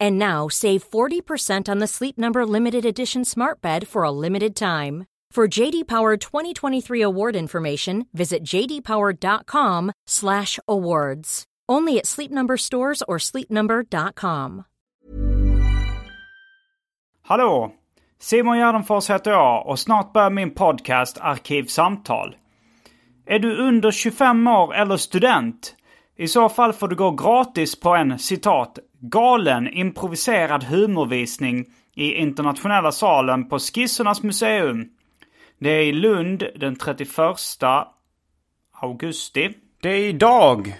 And now save 40% on the Sleep Number limited edition Smart Bed for a limited time. For JD Power 2023 award information, visit jdpower.com/awards. Only at Sleep Number stores or sleepnumber.com. Hallå! Simon Gärdenfors heter jag och snart börjar min podcast Arkivsamtal. Är du under 25 år eller student? I så fall får du gå gratis på en citat galen improviserad humorvisning i internationella salen på Skissernas museum. Det är i Lund den 31 augusti. Det är idag!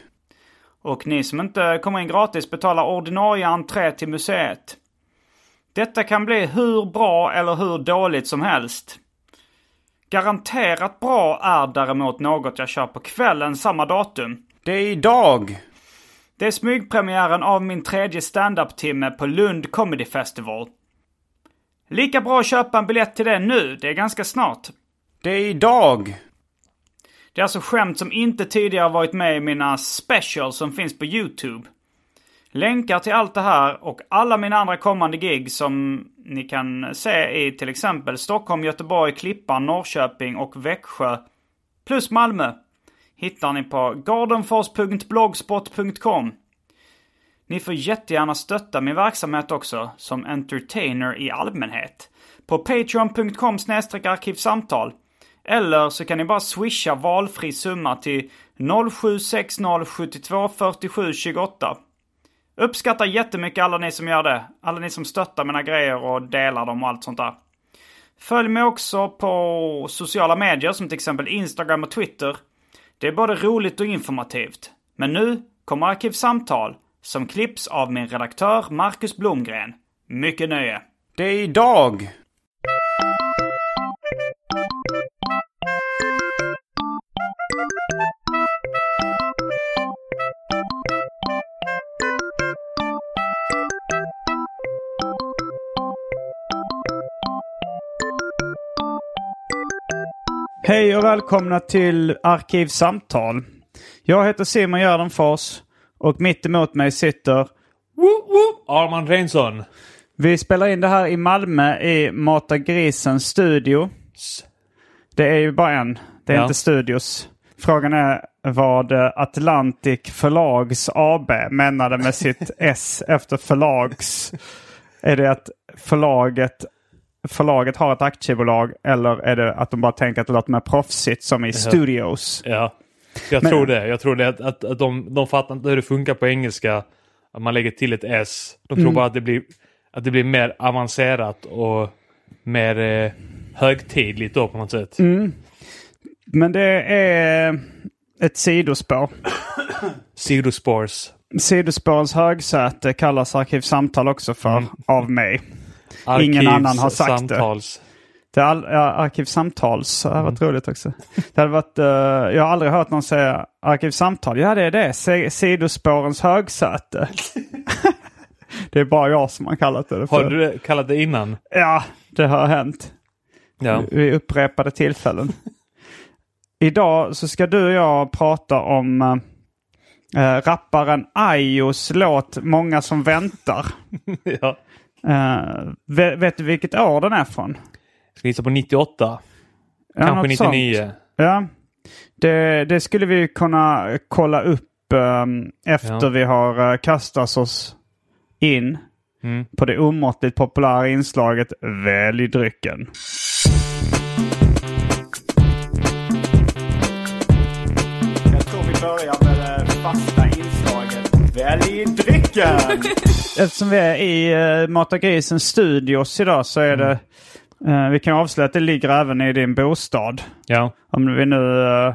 Och ni som inte kommer in gratis betalar ordinarie entré till museet. Detta kan bli hur bra eller hur dåligt som helst. Garanterat bra är däremot något jag kör på kvällen samma datum. Det är idag! Det är smygpremiären av min tredje standup-timme på Lund Comedy Festival. Lika bra att köpa en biljett till det nu, det är ganska snart. Det är idag! Det är alltså skämt som inte tidigare varit med i mina specials som finns på YouTube. Länkar till allt det här och alla mina andra kommande gig som ni kan se i till exempel Stockholm, Göteborg, Klippan, Norrköping och Växjö. Plus Malmö. Hittar ni på gardenfors.blogspot.com. Ni får jättegärna stötta min verksamhet också som entertainer i allmänhet. På patreon.com arkivsamtal. Eller så kan ni bara swisha valfri summa till 0760724728. Uppskattar jättemycket alla ni som gör det. Alla ni som stöttar mina grejer och delar dem och allt sånt där. Följ mig också på sociala medier som till exempel Instagram och Twitter. Det är både roligt och informativt. Men nu kommer Arkivsamtal som klipps av min redaktör Marcus Blomgren. Mycket nöje. Det är idag! Hej och välkomna till Arkivsamtal. Jag heter Simon Gärdenfors och mitt emot mig sitter Arman Reinsson. Vi spelar in det här i Malmö i Mata Grisens studio. Det är ju bara en. Det är Ja. inte studios. Frågan är vad Atlantic Förlags AB menade med sitt S efter förlags. Är det att förlaget, förlaget har ett aktiebolag eller är det att de bara tänker att det låter mer proffsigt som i studios? Ja, jag Men- tror det. Jag tror det att, att, att de, de fattar inte hur det funkar på engelska. Att man lägger till ett S. De tror Mm. bara att det, blir, att det blir mer avancerat och mer eh, högtidligt då på något sätt. Mm. Men det är ett sidospår. Sidospårs. Sidospårens högsäte kallas Arkivsamtal också för av mig. Ingen annan har sagt det. samtals. Det är all, ja, Arkivsamtals det hade varit roligt också. Det hade varit, eh, jag har aldrig hört någon säga Arkivsamtal. Ja, det är det. Si- Sidospårens högsäte. det är bara jag som har kallat det för. Har du det- kallat det innan? Ja, det har hänt. Ja. Vid upprepade tillfällen. Idag så ska du och jag prata om äh, rapparen Ayos låt Många som väntar. ja. Uh, vet, du vilket år den är från? Jag ska gissa på 98. Ja, Kanske 99. Sånt. Ja, det, det, skulle vi kunna kolla upp um, efter ja. vi har uh, kastat oss in mm. på det omåttligt populära inslaget Välj drycken. Jag tror vi börjar med eh, det fasta Musiken! Eftersom vi är i uh, Mata Grisens studios idag så är det... eh, vi kan avslöja att det ligger även i din bostad. Ja. Om vi nu... eh,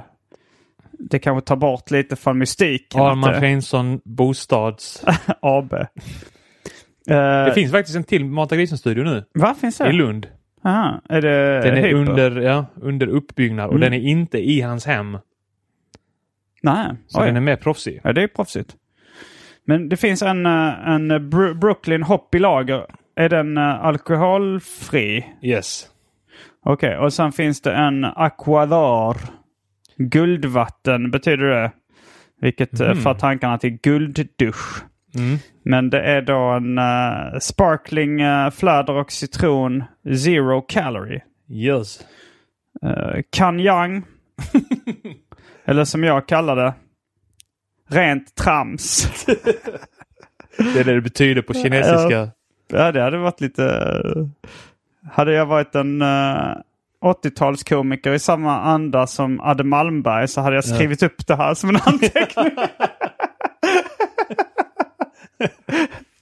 det kanske tar bort lite från mystiken. Arman Reinsson Bostads. AB. Eh, Det finns faktiskt en till Mata Grisen-studio nu. Vad finns det? I Lund. Aha, är det Den är Hyper? under, ja, under uppbyggnad och Mm. den är inte i hans hem. Nej, Så oj. den är mer proffsig. Ja, det är proffsigt. Men det finns en, eh, en Brooklyn Hoppy Lager. Är den eh, alkoholfri? Yes. Okej, och sen finns det en Aquadar. Guldvatten betyder det. Vilket eh, för tankarna till gulddusch. Mm. Men det är då en eh, sparkling uh, fläder och citron zero calorie. Yes. Uh, Kanyang. Eller som jag kallar det. Rent trams. Det är det det betyder på kinesiska. Ja, det hade varit lite... Hade jag varit en eh, 80-talskomiker i samma anda som Adde Malmberg så hade jag skrivit upp det här som en anteckning.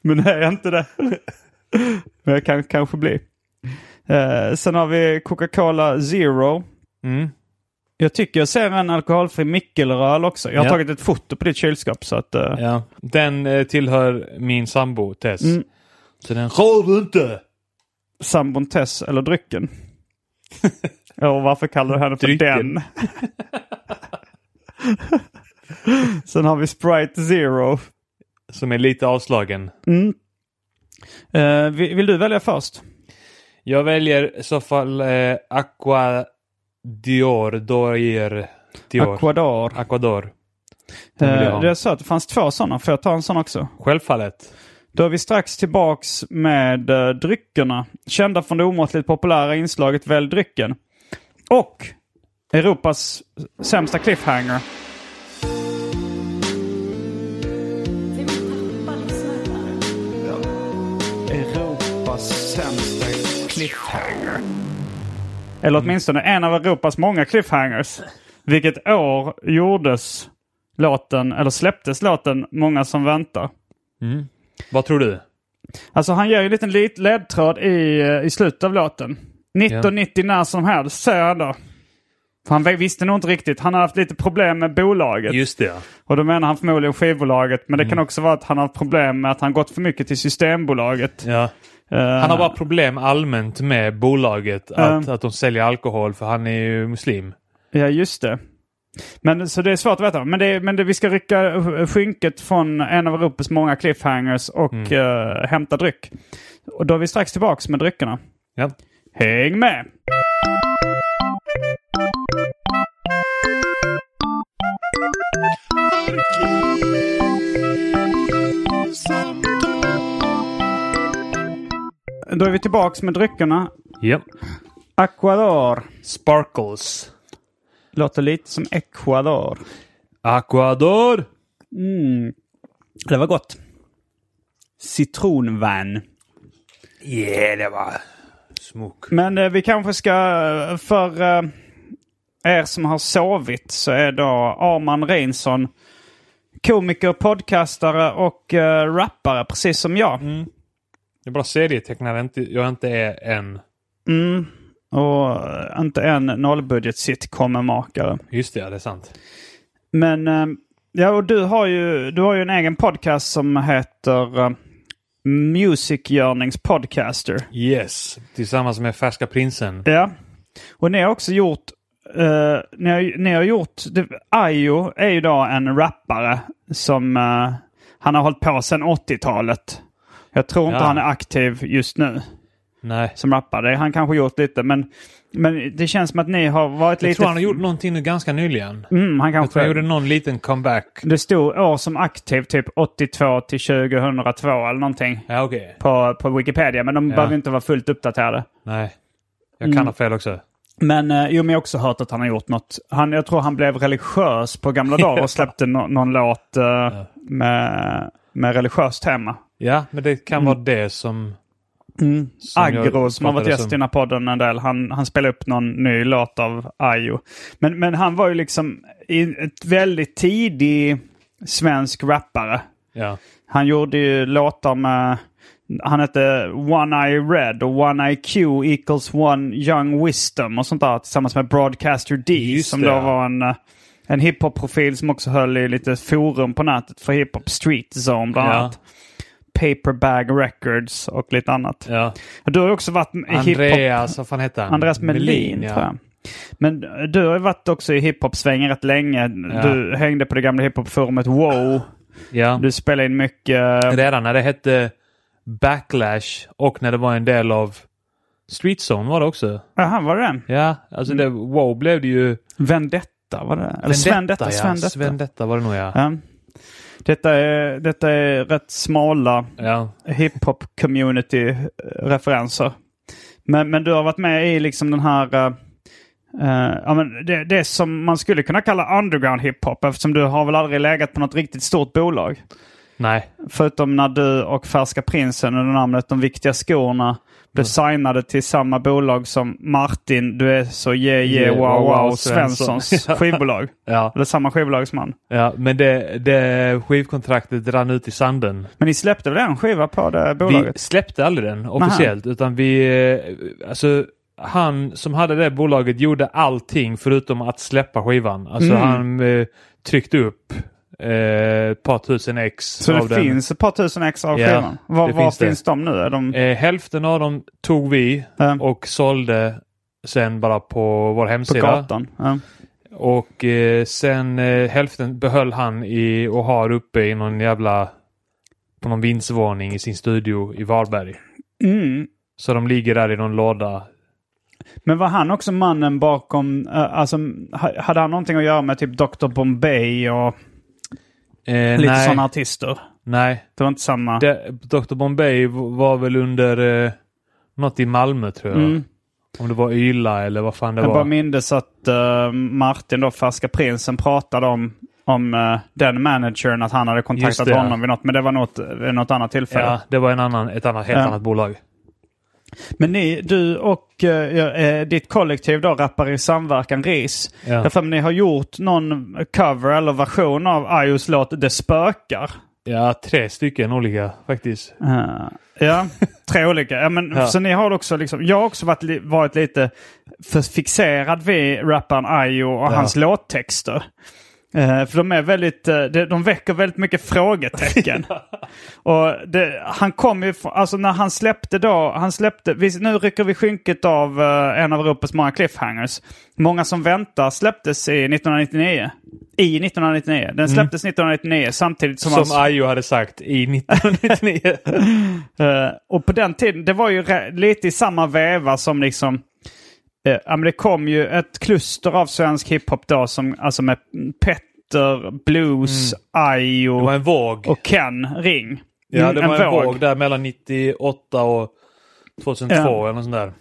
Men det är jag inte det. Men jag kan kanske bli. Eh, sen har vi Coca-Cola Zero. Mm. Jag tycker jag ser en alkoholfri mikkelröl också. Jag har Ja. tagit ett foto på ditt kylskåp så att... eh, Ja. Den eh, tillhör min sambo Tess. Mm. Så den rör du inte! sambon Tess eller drycken. Och varför kallar du henne för den? Sen har vi Sprite Zero. Som är lite avslagen. Eh, vill, vill du välja först? Jag väljer i så fall Aqua Dior. Dior. Dior. Aquador. Aquador. Eh, det är så att det fanns två sådana. Får jag ta en sån också? Självfallet. Då är vi strax tillbaks med uh, dryckerna. Kända från det omåttligt populära inslaget Välj drycken. Och Europas sämsta cliffhanger. Europas sämsta cliffhanger. Eller åtminstone en av Europas många cliffhangers. Vilket år gjordes låten, eller släpptes låten Många som väntar? Vad tror du? Alltså han ger ju en liten lit- ledtråd i, eh, i slutet av låten. 1990 när som helst säger han då. För han visste nog inte riktigt. Han har haft lite problem med bolaget. Just det. Och då menar han förmodligen skivbolaget. Men det Mm. kan också vara att han har haft problem med att han gått för mycket till Systembolaget. Ja. Eh, Han har bara problem allmänt med bolaget. Att, att de säljer alkohol för han är ju muslim. Ja, just det. Men, så det är svårt att veta. Men, det, men det, vi ska rycka skynket från en av Europas många cliffhangers och eh, hämta dryck. Och då är vi strax tillbaks med dryckerna. Ja. Häng med! Då är vi tillbaks med dryckerna. Japp. Aquador. Sparkles. Låter lite som Ecuador. Aquador. Det var gott. Citronvan. Yeah, det var smok. Men eh, vi kanske ska, eh, för eh, er som har sovit så är då Arman Reinsson komiker, podcastare och eh, rappare precis som jag. Jag är bara serietecknare, jag inte är en. Och eh, inte en nollbudget sitcom-makare. Just det, ja, det är sant. Men eh, ja, och du har ju, du har ju en egen podcast som heter uh, Musikgörnings Podcaster. Yes, tillsammans med Färska Prinsen. Ja. Och ni har också gjort... eh, ni, har, ni har gjort... Det, Ayo är ju då en rappare som... eh, han har hållit på sedan 80-talet. Jag tror inte Ja. han är aktiv just nu Nej. som rappare. Han kanske gjort lite men... Men det känns som att ni har varit Jag lite... tror han har gjort någonting nu ganska nyligen. Mm, han Jag kanske... tror han gjorde någon liten comeback. Det stod år som aktiv typ 82 till 2002 eller någonting. Ja, okej. På, på Wikipedia. Men de Ja. behöver inte vara fullt uppdaterade. Nej. Jag kan ha fel också. Men eh, jo, men jag har också hört att han har gjort något. Han, jag tror han blev religiös på gamla dagar och släppte no, någon låt eh, med, med religiöst tema. Ja, men det kan vara det som... som Agro som har varit gäst i den här podden en del. Han, han spelade upp någon ny låt av Ayo. Men, men han var ju liksom i ett väldigt tidig svensk rappare. Ja. Han gjorde ju låtar med... Han hette One Eye Red och One IQ equals One Young Wisdom och sånt där tillsammans med Broadcaster D Just som det, då ja. var en, eh, en hiphop-profil som också höll i lite forum på nätet för hiphop. Street Zone bland Ja. annat. Paperbag Records och lite annat. ja. Du har också varit i hiphop... Andreas, vad fan hette han? Andreas Melin, tror jag. Men du har ju varit också i hiphop-svängen rätt länge. Du hängde på det gamla hiphop-forumet Wow. Ja. Du spelade in mycket... Redan när det hette Backlash och när det var en del av Street Zone var det också. Jaha, var det den? Ja, alltså det, wow blev det ju... Vendetta, var det? Eller Svendetta? ja. Svendetta. Svendetta var det nog ja. Ja. Detta, är, detta är rätt smala Ja, hiphop-community-referenser. Men, men du har varit med i liksom den här... eh, eh, ja, men det, det som man skulle kunna kalla underground hiphop eftersom du har väl aldrig legat på något riktigt stort bolag. Nej. Förutom när du och Färska Prinsen under namnet De Viktiga Skorna blev signade till samma bolag som Martin, du är så yeah yeah wow wow, wow wow, Svensson. Svenssons skivbolag. Ja, Eller samma skivbolag som han. ja men det, det skivkontraktet rann ut i sanden. Men ni släppte väl en skiva på det Vi bolaget? släppte aldrig den officiellt utan vi... eh, Alltså han som hade det bolaget gjorde allting förutom att släppa skivan. Alltså Mm. han eh, tryckte upp eh, ett par tusen ex Så det den. finns ett par tusen ex av Ja, skivan? Var, var finns finns, de nu? Är de... Eh, hälften av dem tog vi Ja. och sålde sen bara på vår på hemsida. gatan? Ja. Och eh, sen eh, hälften behöll han i och har uppe i någon jävla på någon vindsvåning i sin studio i Varberg. Mm. Så de ligger där i någon låda. Men var han också mannen bakom, eh, alltså ha- hade han någonting att göra med typ Dr. Bombay och Eh, lite nej, sådana artister? nej. Det var inte samma? Det, Dr Bombay var väl under eh, något i Malmö tror jag. Mm. Om det var Yla eller vad fan det Jag bara var. mindes att eh, Martin då, Färska Prinsen, pratade om, om eh, den managern, att han hade kontaktat det, ja. honom vid något. Men det var något, något annat tillfälle. Ja, det var en annan, ett annat, helt Ja. annat bolag. Men ni, du och eh, eh, ditt kollektiv då, Rappar i samverkan, RIS. Ja. Därför ni har gjort någon cover eller version av Ayos låt Det spökar. Ja, tre stycken olika faktiskt. Eh, ja, tre olika. Ja, men, Ja. Så ni har också liksom, jag har också varit, varit lite fixerad vid rapparen Ayo och Ja. hans låttexter. Eh, för de är väldigt, eh, de, de väcker väldigt mycket frågetecken. och det, han kom ju, alltså när han släppte då, han släppte, vi, nu rycker vi skynket av eh, en av Europas många cliffhangers. Många som väntar släpptes i 1999. I 1999. Den släpptes 1999 samtidigt som, Mm. Som hans- Ayo hade sagt i 1999. Eh, och på den tiden, det var ju lite i samma veva som liksom... Ja, men det kom ju ett kluster av svensk hiphop då som, alltså med Petter, Blues, Ayo Mm. Våg. och Ken Ring. ja, Mm, det var en våg. där mellan 98 och 2002 Ja. eller något sånt där.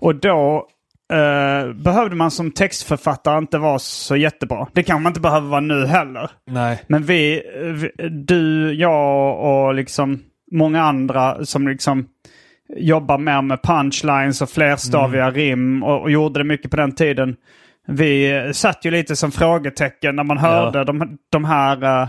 Och då eh, behövde man som textförfattare inte vara så jättebra. Det kan man inte behöva vara nu heller. Nej. Men vi, vi du, jag och liksom många andra som liksom jobbar mer med punchlines och flerstaviga Mm. rim och, och gjorde det mycket på den tiden. Vi satt ju lite som frågetecken när man hörde de, de här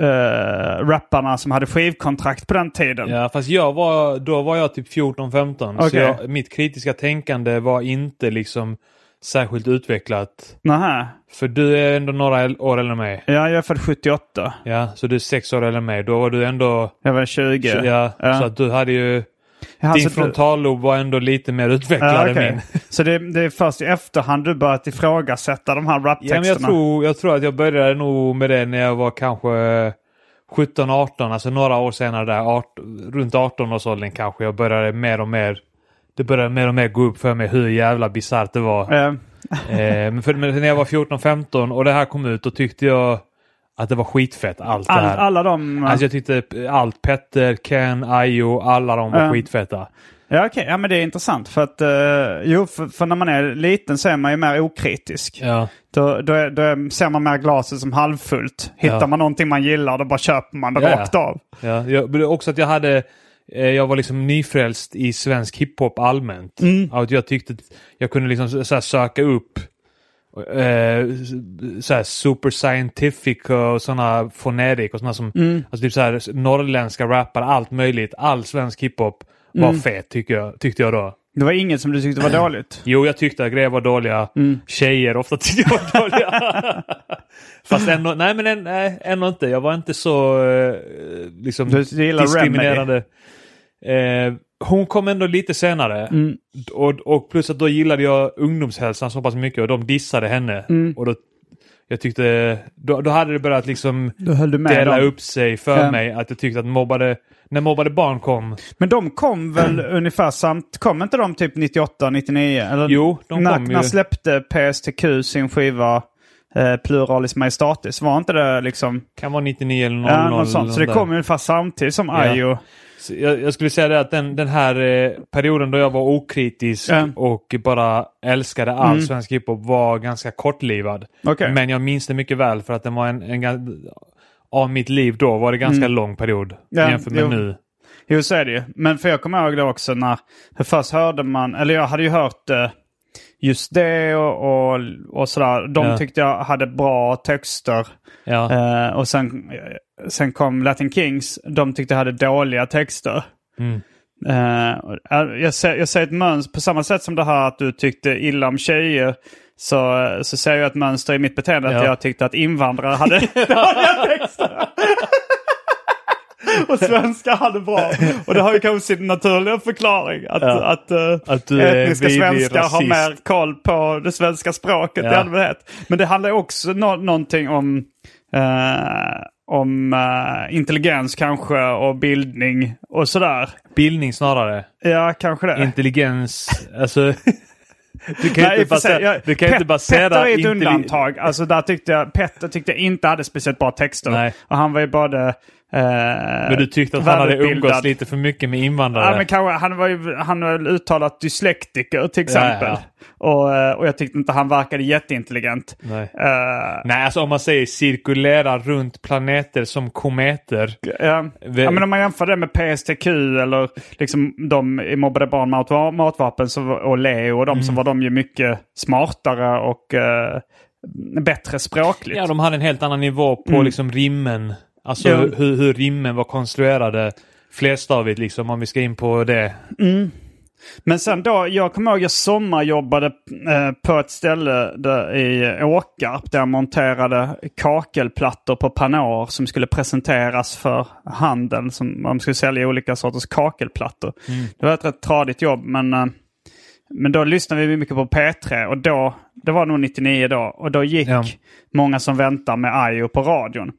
uh, rapparna som hade skivkontrakt på den tiden. Ja, fast jag var, då var jag typ 14-15. Så Okej. jag, mitt kritiska tänkande var inte liksom särskilt utvecklat. Nähä. För du är ändå några år äldre än mig. Ja, jag är född 78. Ja, så du är sex år äldre än mig. Då var du ändå... Jag var 20. Ja, Ja. Så att du hade ju... Ja, din så du- frontallob var ändå lite mer utvecklad Ja, än okej. min. Så det, det är först i efterhand du börjat ifrågasätta de här Ja, raptexterna? men jag, tror, jag tror att jag började nog med det när jag var kanske 17-18, alltså några år senare där, art, runt 18-årsåldern kanske. Jag började mer och mer, det började mer och mer gå upp för mig hur jävla bisarrt det var. Eh, eh, men, för, men när jag var 14-15 och det här kom ut, då tyckte jag att det var skitfett allt det all, här. alla de... Alltså jag tyckte allt, Petter, Ken, Ayo, alla de var Ja. skitfeta. Ja, okej. Ja, men det är intressant. För att, eh, jo, för, för när man är liten så är man ju mer okritisk. Ja. Då, då, är, då är, ser man mer glaset som halvfullt. Hittar Ja. man någonting man gillar, då bara köper man det Ja, rakt av. Ja, jag, också att jag hade eh, jag var liksom nyfrälst i svensk hiphop allmänt. Mm. Att jag tyckte att jag kunde liksom söka upp eh, så här super scientific och sådana fonetic och sådana som, Mm. alltså typ så här norrländska rappare, allt möjligt, all svensk hiphop var Mm. fet tycker jag, tyckte jag då. Det var inget som du tyckte var dåligt? Jo, jag tyckte att grejer var dåliga. Mm. Tjejer ofta tyckte jag var dåliga. Fast ändå, nej men än- nej, ändå inte. Jag var inte så eh, liksom diskriminerande. Eh, hon kom ändå lite senare. Mm. Och, och plus att då gillade jag ungdomshälsan så pass mycket och de dissade henne. Mm. Och då, jag tyckte, då, då hade det börjat liksom dela dem. upp sig för Ja. mig. Att jag tyckte att mobbade, när mobbade barn kom. Men de kom väl ungefär samt... Kom inte de typ 98, 99? Eller Jo, de när, kom ju. När släppte PSTQ sin skiva eh, Pluralis Majestatis? Var inte det liksom... Kan vara 99 eller 00. Ja, något sånt. Så det kom ungefär samtidigt som Ja. Ayo. Jag, jag skulle säga det att den, den här eh, perioden då jag var okritisk Ja. och bara älskade all Mm. svensk hiphop var ganska kortlivad. Okej. Men jag minns det mycket väl för att den var en, en gan- av mitt liv då var det ganska Mm. lång period Ja, jämfört med jo. nu. Jo, så är det ju. Men för jag kommer ihåg det också när... För först hörde man... Eller jag hade ju hört eh, just det och, och, och sådär. De Ja. tyckte jag hade bra texter. Ja. Eh, och sen, sen kom Latin Kings. De tyckte jag hade dåliga texter. Mm. Eh, eh, jag, ser, jag ser ett mönster, på samma sätt som det här att du tyckte illa om tjejer. Så, så ser jag ett mönster i mitt beteende att Ja. jag tyckte att invandrare hade dåliga texter. Och svenskar hade bra. Och det har ju kanske sin naturliga förklaring. Att, Ja. att, eh, Att etniska svenskar har mer koll på det svenska språket i Ja. allmänhet. Men det handlar också nå någonting om, eh, om eh, intelligens kanske och bildning och sådär. Bildning snarare. Ja, kanske det. Intelligens. Alltså. Du kan Nej, i inte, basera, jag- du kan Pet- inte basera... Petter är ett undantag. Alltså där tyckte jag, Petter tyckte jag inte hade speciellt bra texter. Nej. Och han var ju både Men du tyckte att han hade umgås lite för mycket med invandrare? Ja, men kanske, han var ju han var uttalat dyslektiker till exempel. Ja, Och, eh, och jag tyckte inte han verkade jätteintelligent. Nej. Eh, Nej, alltså om man säger cirkulera runt planeter som kometer. Ja. ja, men om man jämför det med PSTQ eller liksom de i Mobbade barn med mat- matvapen så, och Leo och de Mm. så var de ju mycket smartare och eh, bättre språkligt. Ja, de hade en helt annan nivå på Mm. liksom rimmen. Alltså Ja. hur, hur rimmen var konstruerade. Flerstavigt liksom, om vi ska in på det. Men sen då, jag kommer ihåg jag sommarjobbade eh, på ett ställe där i Åkarp där jag monterade kakelplattor på Panor som skulle presenteras för handeln. Som, man skulle sälja olika sorters kakelplattor. Det var ett rätt tradigt jobb men, eh, men då lyssnade vi mycket på P3 och då, det var nog 99 då, och då gick Ja. Många som väntar med Ayo på radion.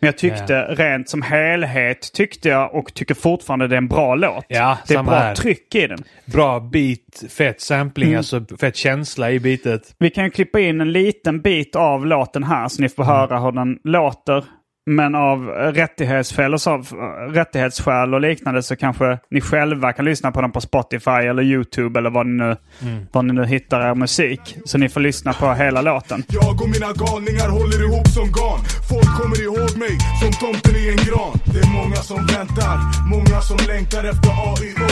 Men jag tyckte rent som helhet tyckte jag och tycker fortfarande det är en bra låt. Ja, det är bra här. tryck i den. Bra beat, fett sampling, Mm. alltså fett känsla i beatet. Vi kan ju klippa in en liten bit av låten här så ni får höra hur den låter. Men av rättighetsfel och så, rättighetsskäl och liknande så kanske ni själva kan lyssna på den på Spotify eller YouTube eller vad ni nu, var ni nu hittar er musik. Så ni får lyssna på hela låten. Jag och mina galningar håller ihop som garn Folk kommer ihåg mig som tomten i en gran Det är många som väntar, många som längtar efter AIO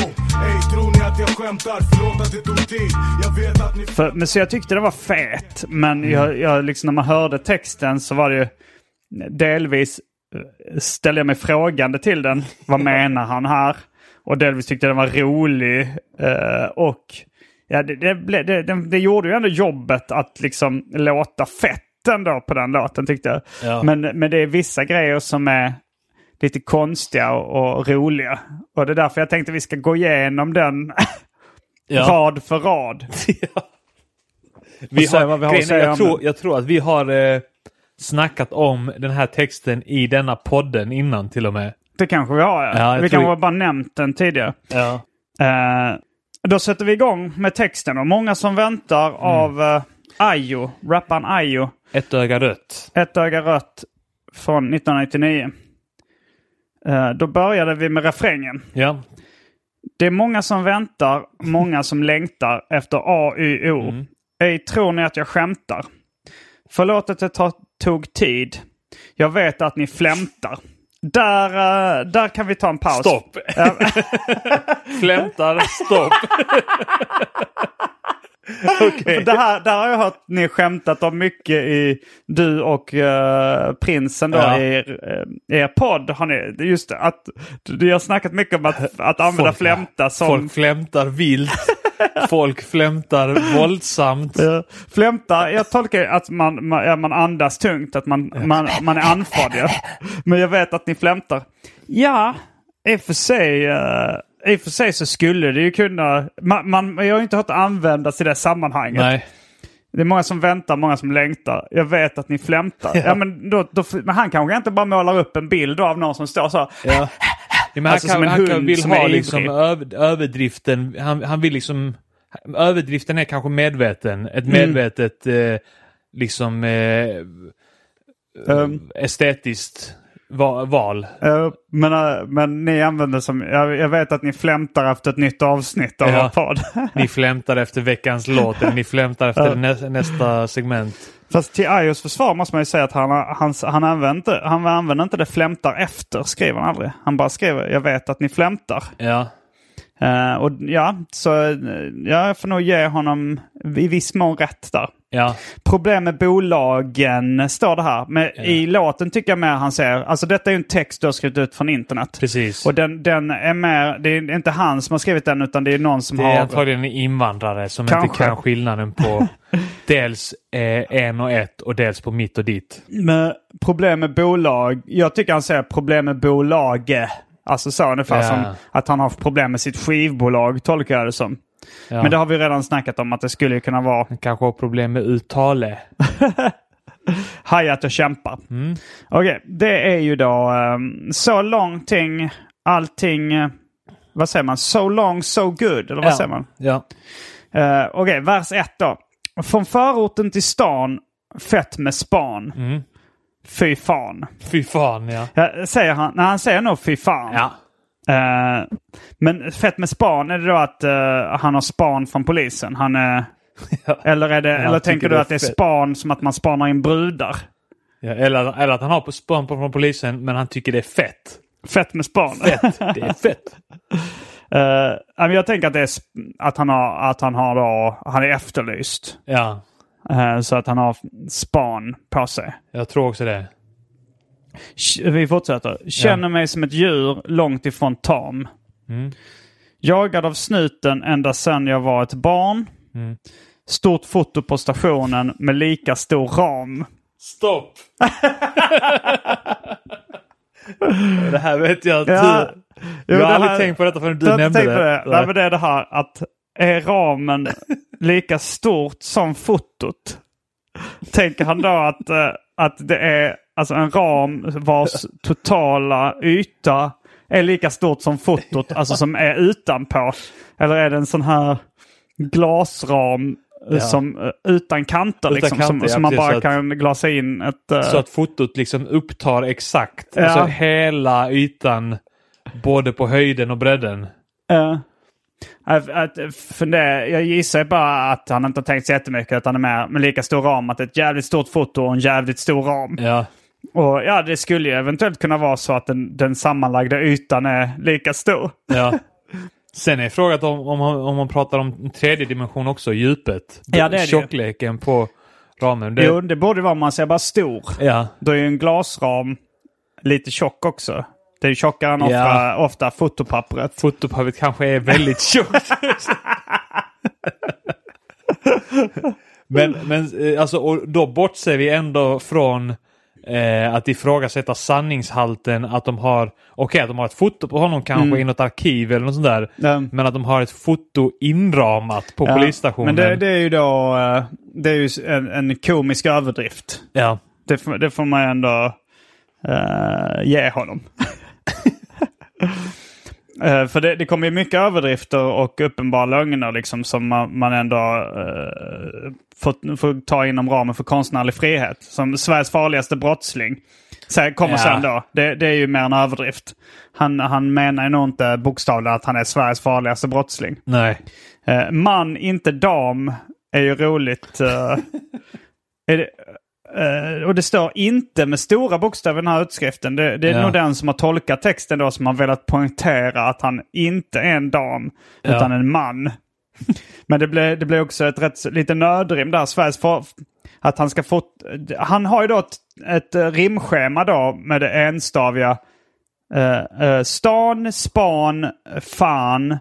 Ey, tror ni att jag skämtar? Förlåt att det tog tid Jag vet att ni För, men så jag tyckte det var fet. Men jag, jag, liksom, när man hörde texten så var det ju delvis eh, ställde jag mig frågande till den. Vad menar han här? Och delvis tyckte jag den var rolig. eh, och ja, det, det, det, det, gjorde ju ändå jobbet att liksom låta fett ändå på den låten tyckte jag. Ja. Men, men det är vissa grejer som är lite konstiga och, och roliga. Och det är därför jag tänkte vi ska gå igenom den Ja. rad för rad. Vi Och se har, vi har grejen jag, tror, jag tror att vi har eh, snackat om den här texten i denna podden innan till och med. Det kanske vi har, ja. Ja, jag vi kanske har bara nämnt den tidigare. Ja. Eh, då sätter vi igång med texten. Och många som väntar Mm. av uh, Ayo, rapparen Ayo. Ett öga rött. Ett öga rött från 1999. Eh, då började vi med refrängen. Ja. Det är många som väntar, många som längtar efter AYO. Mm. Ej tror ni att jag skämtar? Förlåt att det ta- tog tid. Jag vet att ni flämtar. Där, eh, där kan vi ta en paus. Stopp! Flämtar, stopp. För det här, där har jag hört ni skämtat om mycket i du och eh, prinsen då Ja. i er, eh, er podd. Har ni, det är just det, att du har snackat mycket om att, att använda Folk- flämta som... Folk flämtar vilt. Folk flämtar våldsamt. Ja. Flämta, jag tolkar att man, man, ja, man andas tungt, att man, man, man är andfådd. Ja. Men jag vet att ni flämtar. Ja, i och för sig, eh, i och för sig så skulle det ju kunna... Man, man, jag har ju inte hört det användas i det sammanhanget. Nej. Det är många som väntar, många som längtar. Jag vet att ni flämtar. Ja. men, då, då, men han kanske inte bara målar upp en bild av någon som står så. Ja. Ja, men Alltså han som en kan, han kan vill som ha är liksom över, överdriften. Han, han vill liksom... Överdriften är kanske medveten. Ett Mm. medvetet eh, liksom eh, Um, estetiskt va, val. eh, men, eh, men ni använder som... Jag, jag vet att ni flämtar efter ett nytt avsnitt av Ja. vår podd. Ni flämtar efter veckans låt, eller ni flämtar efter nä, nästa segment. Fast till Ayos försvar måste man ju säga att han, han, han, använder inte, han använder inte det flämtar efter, skriver han aldrig. Han bara skriver jag vet att ni flämtar. Ja, Eh, och ja, så ja, jag får nog ge honom i viss mån rätt där. ja, Problem med bolagen står det här. Men i låten tycker jag mer han säger, alltså detta är en text du har skrivit ut från internet. precis. Och den, den är mer, det är inte han som har skrivit den utan det är någon som Det är har... antagligen en invandrare som inte Kanske. kan skillnaden på dels eh, en och ett och dels på mitt och ditt. med problem med bolag. Jag tycker han säger problem med bolag. Alltså så ungefär Ja. som att han har problem med sitt skivbolag tolkar jag det som. Ja. Men det har vi redan snackat om att det skulle kunna vara Han kanske har problem med uttale. hajat och kämpa. Mm. Okej, det är ju då um, så långting, allting, vad säger man? So long, so good, eller vad säger man? Ja. Uh, Okej, vers 1 då. Från förorten till stan, fett med span. Mm. Fy fan. Fy fan ja. Ja, säger han, när han säger nog fy fan. Ja. Eh, men fett med span, är det då att eh, han har span från polisen? Han är... Ja. Eller, är det, han eller tänker du att det är span som att man spanar in brudar? ja. Eller, eller att han har på span från polisen men han tycker det är fett. Fett med span. Fett. Det är fett. Ja, men jag tänker att, det är, att han har, att han har då, han är efterlyst. Ja. Eh, så att han har span på sig. Jag tror också det. Vi fortsätter. Känner mig som ett djur långt ifrån tam. Mm. Jagad av snuten ända sedan jag var ett barn. Mm. Stort foto på stationen med lika stor ram. Stopp! det här vet jag att Ja. Jo, Jag har aldrig här- tänkt på detta förrän du nämnde det. det. Nej, men det är det här att är ramen lika stort som fotot? Tänker han då att, eh, att det är alltså en ram vars totala yta är lika stort som fotot, alltså som är utanpå? Eller är det en sån här glasram eh, Ja. som, eh, utan kanter Utan liksom, kanter, som, ja, som man bara att- kan glasa in ett... Så att fotot liksom upptar exakt Ja. alltså hela ytan både på höjden och bredden. Ja. Att, att fundera, jag gissar bara att han inte har tänkt så jättemycket utan är med med lika stor ram. Att det är ett jävligt stort foto och en jävligt stor ram. Ja, Och ja, det skulle ju eventuellt kunna vara så att den, den sammanlagda ytan är lika stor. ja. Sen är frågan om, om, om man pratar om tredje dimension också, djupet. Ja, det är det ju. Tjockleken på ramen. Det, Jo, det borde vara om man säger bara stor. Ja, Då är ju en glasram lite tjock också. Det är ju tjockare än Ja. ofta, ofta fotopappret. fotopappret kanske är väldigt tjockt. men men eh, alltså, och då bortser vi ändå från eh, att ifrågasätta sanningshalten att de har, okej att de har ett foto på honom kanske i något arkiv eller något sånt där. Mm. Men att de har ett foto inramat på Ja, polisstationen. Men det, det är ju då eh, det är ju en, en komisk överdrift. Ja, Det, får- det får man ändå eh, ge honom. Eh, för det, det kommer ju mycket överdrifter och uppenbara lögner liksom, som man, man ändå uh, får, får ta inom ramen för konstnärlig frihet. Som Sveriges farligaste brottsling. Kommer Ja. sen då. Det, det är ju mer en överdrift. Han, han menar ju nog inte bokstavligen att han är Sveriges farligaste brottsling. nej. Eh, man, inte dam, är ju roligt. är det, eh, och det står inte med stora bokstäver i den här utskriften. Det, det är Ja. nog den som har tolkat texten då som har velat poängtera att han inte är en dam Ja. utan en man. Men det blev, det blev också ett rätt lite nödrim där. Sveriges för, att han ska få... Han har ju då ett, ett rimschema då med det enstaviga. Uh, uh, stan, span, fan,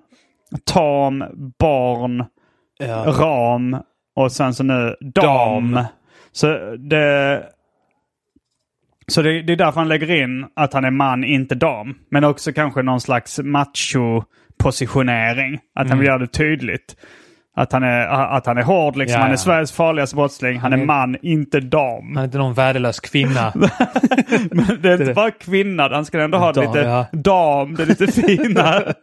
tam, barn, ram och sen så nu dam. Dam. Så det... Så det, det är därför han lägger in att han är man, inte dam. Men också kanske någon slags macho-positionering. Att han vill göra det tydligt. Att han är, att han är hård, liksom. Ja, han är. Sveriges farligaste brottsling. Han är är- man, inte dam. Han är inte någon värdelös kvinna. Men det är inte bara kvinna, han ska ändå ha Dam, lite ja. dam, det är lite fina.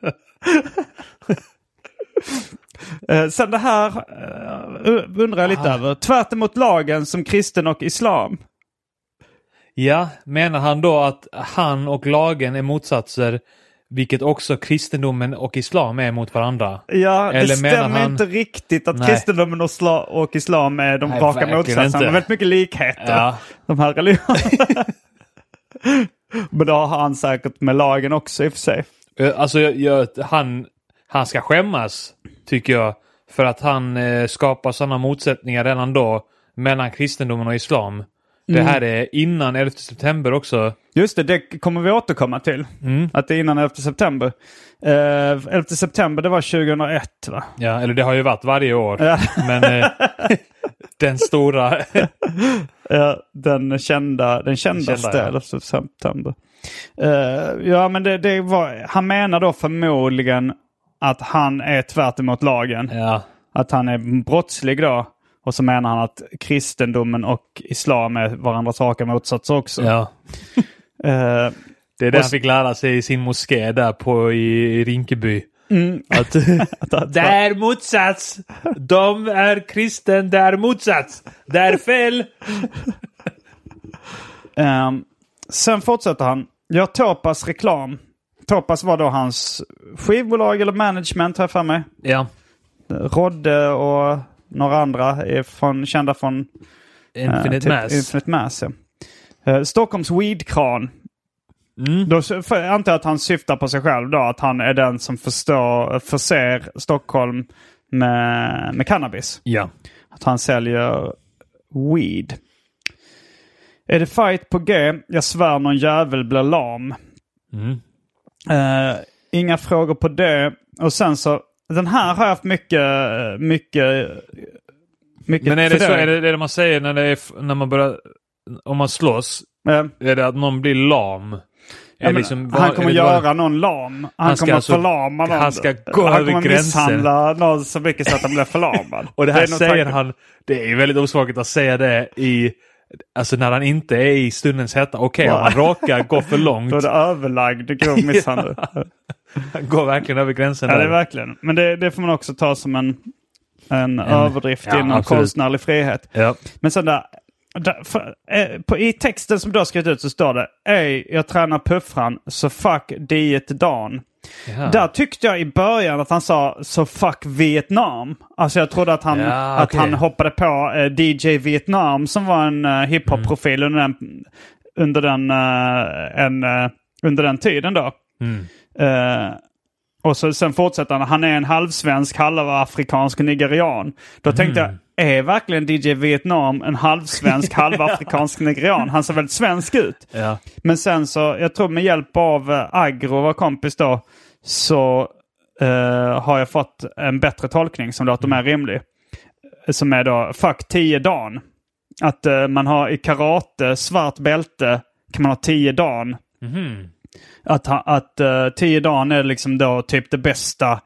Eh, Sen det här eh, undrar jag lite Ah. över. Tvärt emot lagen som kristen och islam. ja, menar han då att han och lagen är motsatser, vilket också kristendomen och islam är mot varandra? Ja, det Eller menar stämmer han- inte riktigt att Nej. kristendomen och, och islam är de Nej, raka motsatserna. De har väldigt mycket likheter. Ja. De här religionerna. Men då har han säkert med lagen också i och för sig. Eh, Alltså, jag, jag, han, han ska skämmas, tycker jag. För att han eh, skapar sådana motsättningar redan då mellan kristendomen och islam. Det här är innan 11 september också. Just det, det kommer vi återkomma till. Mm. Att det är innan 11 september. Uh, 11 september det var 2001 va? Ja, eller det har ju varit varje år. Ja. Men eh, den stora... Ja, den kända, den kändaste kända, ja. 11 september. Eh, ja, men det, det var, han menar då förmodligen att han är tvärt emot lagen. ja. Att han är brottslig då. Och så menar han att kristendomen och islam är varandras raka motsatser också. ja. Eh, Det är det han fick lära sig i sin moské där på i, i Rinkeby. Att, att- det är motsats! De är kristen, det är motsats! Det är fel! Ehm, sen fortsätter han. Gör Topas reklam. Topas var då hans skivbolag eller management jag för mig. Ja. Rodde och några andra är från, kända från eh, Infinite typ Mass. Infinite Mass ja. Eh, Stockholms weedkran. Mm. Då antar jag att han syftar på sig själv då. Att han är den som förstår, förser Stockholm med, med cannabis. Ja. Att han säljer weed. Är det fight på G? Jag svär någon jävel blir lam. Mm. Eh, inga frågor på det. Och sen så, den här har jag haft mycket, mycket, mycket Men är det så, är det det man säger när, det är, när man börjar, om man slåss? Eh, Är det att någon blir lam? ja, liksom- han kommer det göra bara- någon lam. Han, Han kommer alltså- förlama någon. han ska gå han över gränsen. misshandla någon så mycket så att han blir förlamad. Och det här är nog säger han, det är väldigt osmakligt att säga det i, alltså när han inte är i stundens hetta. Okej, om han råkar gå för långt, Då är det överlagd grov misshandel. han går verkligen över gränsen Ja, det är där. verkligen. Men det, det får man också ta som en, en, överdrift ja, inom absolut. konstnärlig frihet. Ja. Men sen där, där för, eh, på, i texten som du har skrivit ut så står det Ej, jag tränar puffran, så fuck diet Dan. Ja. Där tyckte jag i början att han sa så fuck Vietnam. Alltså jag trodde att han, Ja, att okej. han hoppade på eh, DJ Vietnam som var en uh, hiphop-profil under den, under, den, eh, en, eh, under den tiden då. Mm. Eh, och så, sen fortsätter han, han är en halvsvensk, halvafrikansk nigerian. Då tänkte Mm. jag, är verkligen DJ Vietnam en halvsvensk, halvafrikansk nigerian? Han ser väldigt svensk ut. Ja. Men sen så, jag tror med hjälp av eh, Agro, var kompis då, så eh, har jag fått en bättre tolkning som låter mer rimlig. Som är då, fuck 10 dagen. Att eh, man har i karate, svart bälte, kan man ha 10 dagen. Mhm. Att, att uh, 10 dagen är liksom då typ det bästa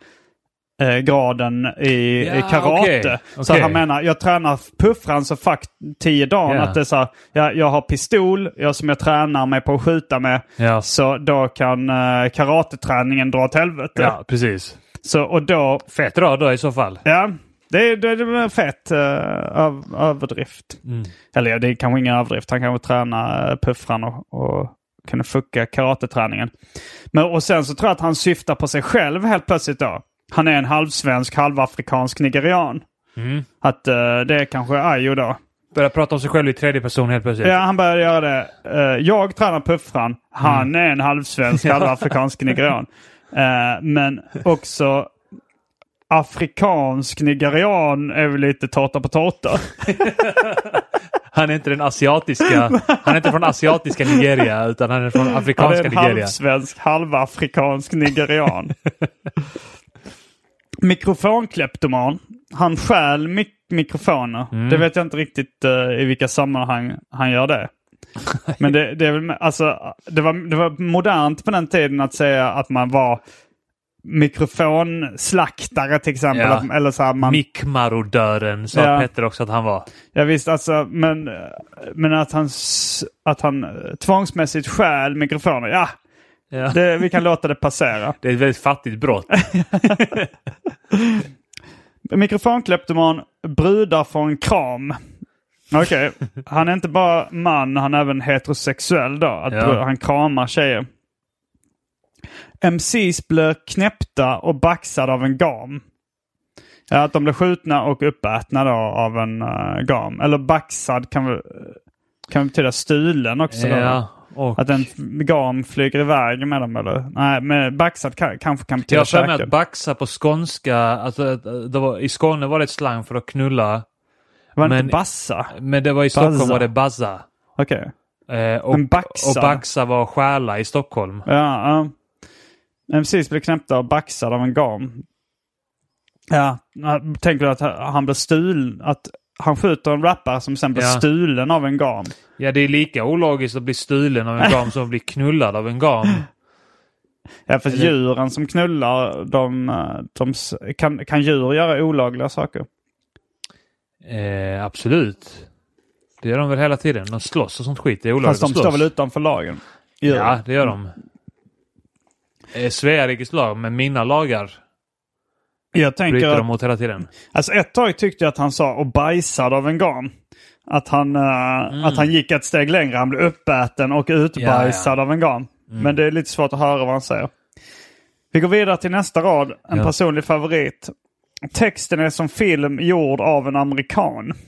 eh, graden i, Ja, i karate. okej, Så okej. han menar, jag tränar puffran så fuck 10 dagen. Ja. Att det är så här, jag, jag har pistol jag, som jag tränar mig på att skjuta med. Ja. Så då kan uh, karateträningen dra åt helvete. ja, precis. Så, och då, Fett rad då i så fall. ja, det, är- det, är en fet uh, öv, överdrift. Mm. Eller ja, det är kanske ingen överdrift. Han kanske tränar uh, puffran och, och kunde fucka karateträningen. Men, och sen så tror jag att han syftar på sig själv helt plötsligt då. Han är en halvsvensk, halvafrikansk nigerian. Mm. Att uh, det är kanske Ayo då. Börjar prata om sig själv i tredje person helt plötsligt. Ja, han började göra det. Eh, jag tränar puffran. Han Mm. är en halvsvensk, halvafrikansk nigerian. Eh, men också afrikansk nigerian är väl lite tårta på tårta. Han är inte den asiatiska. Han är inte från asiatiska Nigeria utan han är från Han är afrikanska en Nigeria. halvsvensk, halvafrikansk nigerian. Mikrofonkleptoman. Han stjäl mik- mikrofoner. Mm. Det vet jag inte riktigt eh, i vilka sammanhang han gör det. Men det, det, är väl, alltså, det, var, det var modernt på den tiden att säga att man var mikrofonslaktare till exempel. Ja. Att, eller så här, man, Mickmarodören sa Ja. Petter också att han var. Ja visst, alltså, men, men att han, att han eh, tvångsmässigt stjäl mikrofoner, ja, Ja. det, vi kan låta det passera. Det är ett väldigt fattigt brott. Mikrofonkleptoman brudar får en kram. Okej, han är inte bara man, han är även heterosexuell då. Att Ja. Han kramar tjejer. MCs blir knäppta och baxade av en gam. Ja, att de blir skjutna och uppätna då av en uh, gam. Eller baxad kan kan betyda stulen också. Ja. Och Att en gam flyger iväg med dem eller? Nej, men baxad kan, kanske kan betyda jag har att baxa på skånska, alltså, det var, i Skåne var det ett slang för att knulla. Var det men- inte bassa? Men det var i Stockholm Bazza. var det bazza. Okej. Eh, och, Men baxa? och baxa var stjäla i Stockholm. Ja, ja. MCs blir knäppta och baxad av en gam. Ja, tänker du att han blir stulen? Att han skjuter en rappare som sen blir Ja. stulen av en gam? Ja, det är lika ologiskt att bli stulen av en gam som att bli knullad av en gam. Ja, för Eller- djuren som knullar, de, eh, de kan, kan djur göra olagliga saker? Eh, absolut. Det gör de väl hela tiden. De slåss och sånt skit. Det är olagligt Fast de slåss. står väl utanför lagen? Djur. Ja, det gör de. Eh, Svea rikes lag, men mina lagar Jag tänker bryter de mot hela tiden. alltså ett tag tyckte jag att han sa och bajsad av en gam. Att han, eh, att han gick ett steg längre. Han blev uppäten och utbajsad av en gam. Men det är lite svårt att höra vad han säger. Vi går vidare till nästa rad. En Ja. personlig favorit. Texten är som film gjord av en amerikan.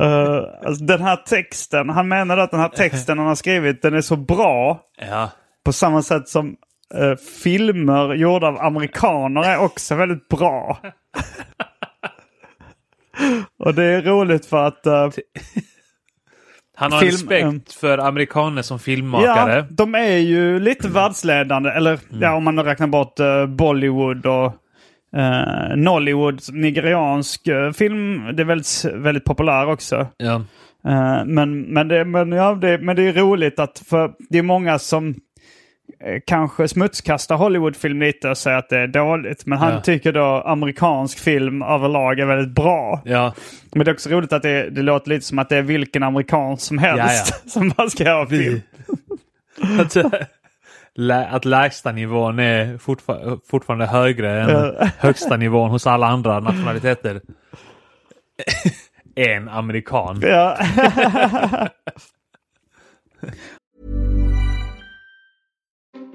Eh, alltså den här texten, han menar att den här texten han har skrivit den är så bra Ja. På samma sätt som eh, filmer gjorda av amerikaner är också väldigt bra. Och det är roligt för att eh, Han har Film- respekt mm. för amerikaner som filmmakare. ja, de är ju lite världsledande. Eller ja, om man räknar bort eh, Bollywood och uh, Nollywood, nigeriansk eh, film. Det är väldigt, väldigt populär också. Ja. Eh, men, men, det, men, ja, det, men det är roligt att för det är många som eh, kanske smutskastar Hollywoodfilm lite och säger att det är dåligt. Men han Ja. tycker då amerikansk film överlag är väldigt bra. ja. Men det är också roligt att det, det låter lite som att det är vilken amerikan som helst som bara ska göra film. Att, eh, att lägsta nivån är fortfar- fortfarande högre än högsta nivån hos alla andra nationaliteter. en amerikan.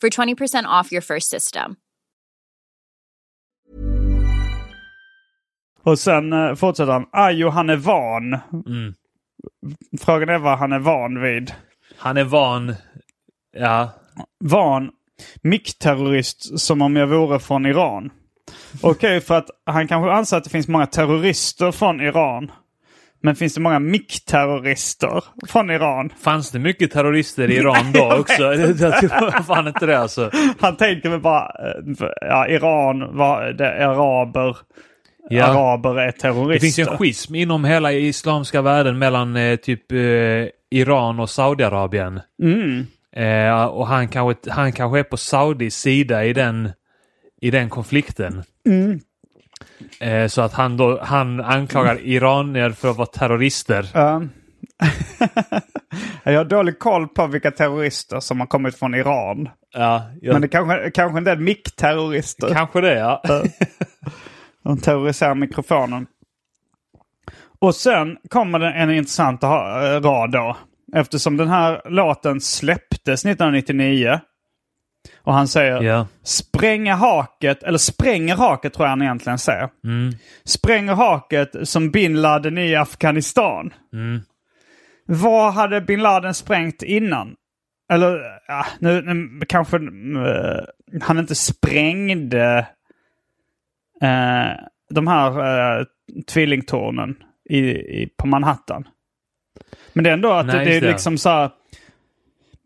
for 20% off your first system. Och sen eh, fortsätter han. Ajo, han är van. Mm. Frågan är vad han är van vid. Han är van. Ja. Van mickterrorist som om jag vore från Iran. Okej, för att han kanske anser att det finns många terrorister från Iran. Men finns det många mickterrorister från Iran? Fanns det mycket terrorister i Iran då också? Jag tror fan inte det alltså. Han tänker väl bara, eh, ja, Iran, var, det är araber. Ja. Araber är terrorister. Det finns en schism inom hela islamska världen mellan eh, typ eh, Iran och Saudiarabien. Mm. Eh, och han kanske, han kanske är på Saudis sida i den, i den konflikten. Mm. Eh, så att han då, han anklagar iranier för att vara terrorister. Ja. jag har dålig koll på vilka terrorister som har kommit från Iran. Ja, jag, Men det kanske, kanske en del mickterrorister. kanske det ja. De terroriserar mikrofonen. Och sen kommer det en intressant rad då. Eftersom den här låten släpptes 1999. Och han säger ja. spränga haket, eller spränger haket tror jag han egentligen säger. Mm. Spränger haket som bin Laden i Afghanistan. Mm. Vad hade bin Laden sprängt innan? Eller ja, nu, nu kanske eh, han inte sprängde eh, de här uh, tvillingtornen i, i, på Manhattan. Men det är ändå att Nej, det, det är det. liksom så här,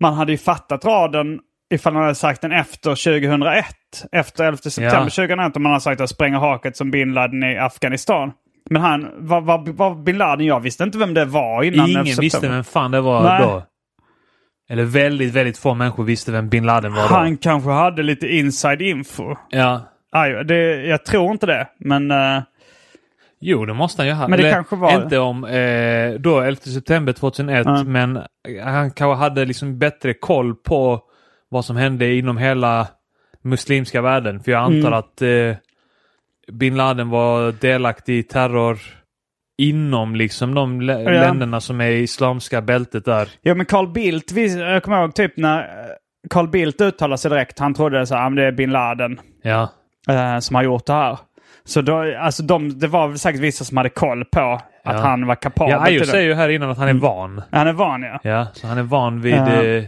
Man hade ju fattat raden ifall han hade sagt den efter 2001. Efter 11 september Ja. 2001 om man hade sagt att spränga haket som bin Laden i Afghanistan. Men han, vad, vad, vad bin Laden, jag visste inte vem det var innan 11 Ingen visste vem fan det var Nej. då. Eller väldigt, väldigt få människor visste vem bin Laden var då. Han kanske hade lite inside info. Ja. Aj, det, jag tror inte det, men... eh, Jo, det måste han ju ha. Men det Eller, kanske var- Inte om eh, då 11 september 2001, Ja. men han kanske hade liksom bättre koll på vad som hände inom hela muslimska världen. För jag antar Mm. att eh, bin Laden var delaktig i terror inom liksom de Ja. länderna som är i islamska bältet där. Ja, men Carl Bildt, vi, jag kommer ihåg typ när eh, Carl Bildt uttalade sig direkt. Han trodde så här, "Ah, det är bin Laden Ja. eh, som har gjort det här. Så då, alltså de, det var säkert vissa som hade koll på att Ja. han var kapabel Ja, till det. säger ju här innan att han är van. Han är van ja. Ja, så han är van vid Ja. eh,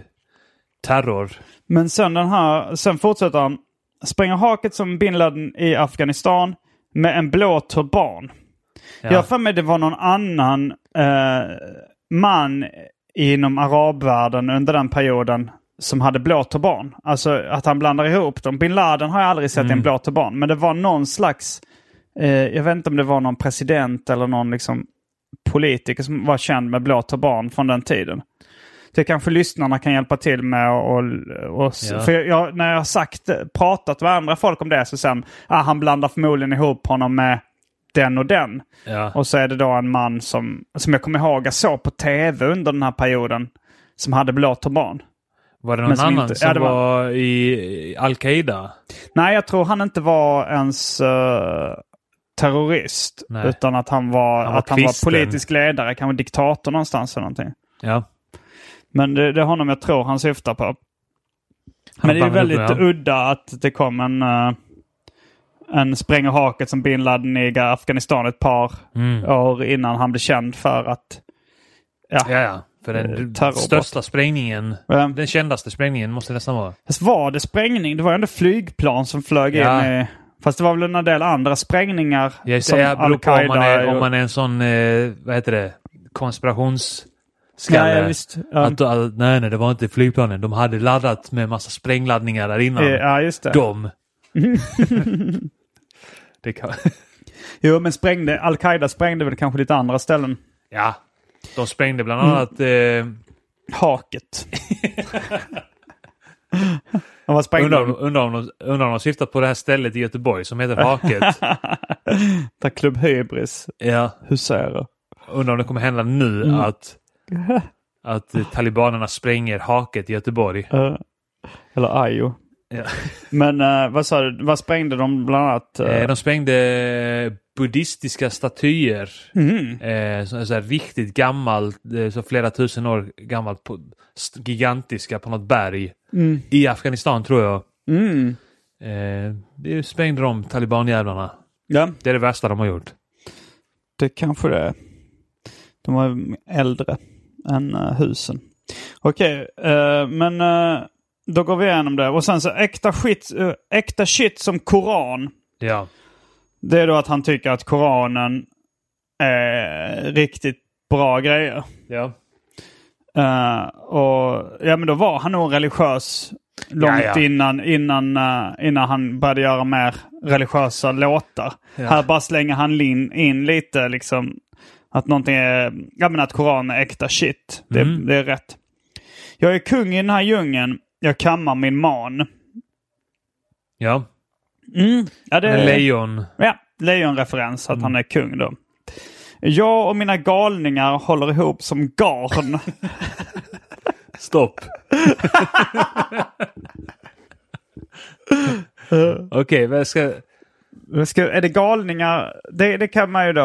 terror. Men sen den här, sen fortsätter han. Spränga haket som bin Laden i Afghanistan med en blå turban. Ja. Jag har för mig det var någon annan eh, man inom arabvärlden under den perioden som hade blå turban. Alltså att han blandar ihop dem. Bin Laden har jag aldrig sett Mm. en blå turban. Men det var någon slags, eh, jag vet inte om det var någon president eller någon liksom politiker som var känd med blå turban från den tiden. Det kanske lyssnarna kan hjälpa till med. Och, och, Ja. För jag, när jag har sagt, pratat med andra folk om det så sen, ah, han blandar förmodligen ihop honom med den och den. Ja. Och så är det då en man som, som jag kommer ihåg jag såg på tv under den här perioden. Som hade blå turban. Var det någon som annan inte- som ja, var- var i Al-Qaida? Nej, jag tror han inte var ens eh, terrorist. Nej. Utan att han var, Han var att han var politisk ledare, kanske diktator någonstans eller någonting. Ja. Men det, det är honom jag tror han syftar på. Han Men det är väldigt ja. udda att det kom en, uh, en spränger haket som bin Laden i Afghanistan ett par Mm. år innan han blev känd för att... Ja, Ja, ja. För Eh, den terrorbrott. största sprängningen, Ja. den kändaste sprängningen måste det nästan vara. Fast var det sprängning? Det var ändå flygplan som flög Ja. in i... Fast det var väl en del andra sprängningar. Jag som säger, beror på om man, är, om man är en sån, eh, vad heter det, konspirationsskalle. Ja, visst. Ja. Att, att, nej, nej, det var inte flygplanen. De hade laddat med massa sprängladdningar där innan. Ja, just det. De. det kan... Jo, men sprängde... Al-Qaida sprängde väl kanske lite andra ställen. Ja. De sprängde bland Mm. annat... Eh, Haket. Vad Undrar, om- undrar, om de, undrar om de syftar på det här stället i Göteborg som heter Haket. Där Klubb Hybris ja. huserar. Undrar om det kommer hända nu Mm. att, att talibanerna spränger Haket i Göteborg. Eh, eller Ayo. Ja. Men eh, vad sa du? Vad sprängde de bland annat? Eh, de sprängde buddhistiska statyer. Eh, så, så riktigt gammalt, så flera tusen år gammalt, på, gigantiska på något berg. Mm. I Afghanistan tror jag. Mm. Det sprängde de talibanjävlarna. Ja, Det är det värsta de har gjort. det kanske det är. De var äldre än eh, husen. Okej, eh, men eh, då går vi igenom det. Och sen så äkta shit, äkta shit som Koran. Ja. Det är då att han tycker att Koranen är riktigt bra grejer. Ja. Och ja, men då var han nog religiös långt Ja, ja. innan, innan, innan han började göra mer religiösa låtar. Ja. Här bara slänger han in, in lite liksom att någonting är, ja men att Koranen är äkta shit. Det, Mm. det är rätt. Jag är kung i den här djungeln, jag kammar min man. Ja. Mm. Ja, det Men lejon. Ja, lejonreferens, Mm. att han är kung då. Jag och mina galningar håller ihop som garn. Stopp. Okej, vad ska... Är det galningar? Det, det kan man ju då...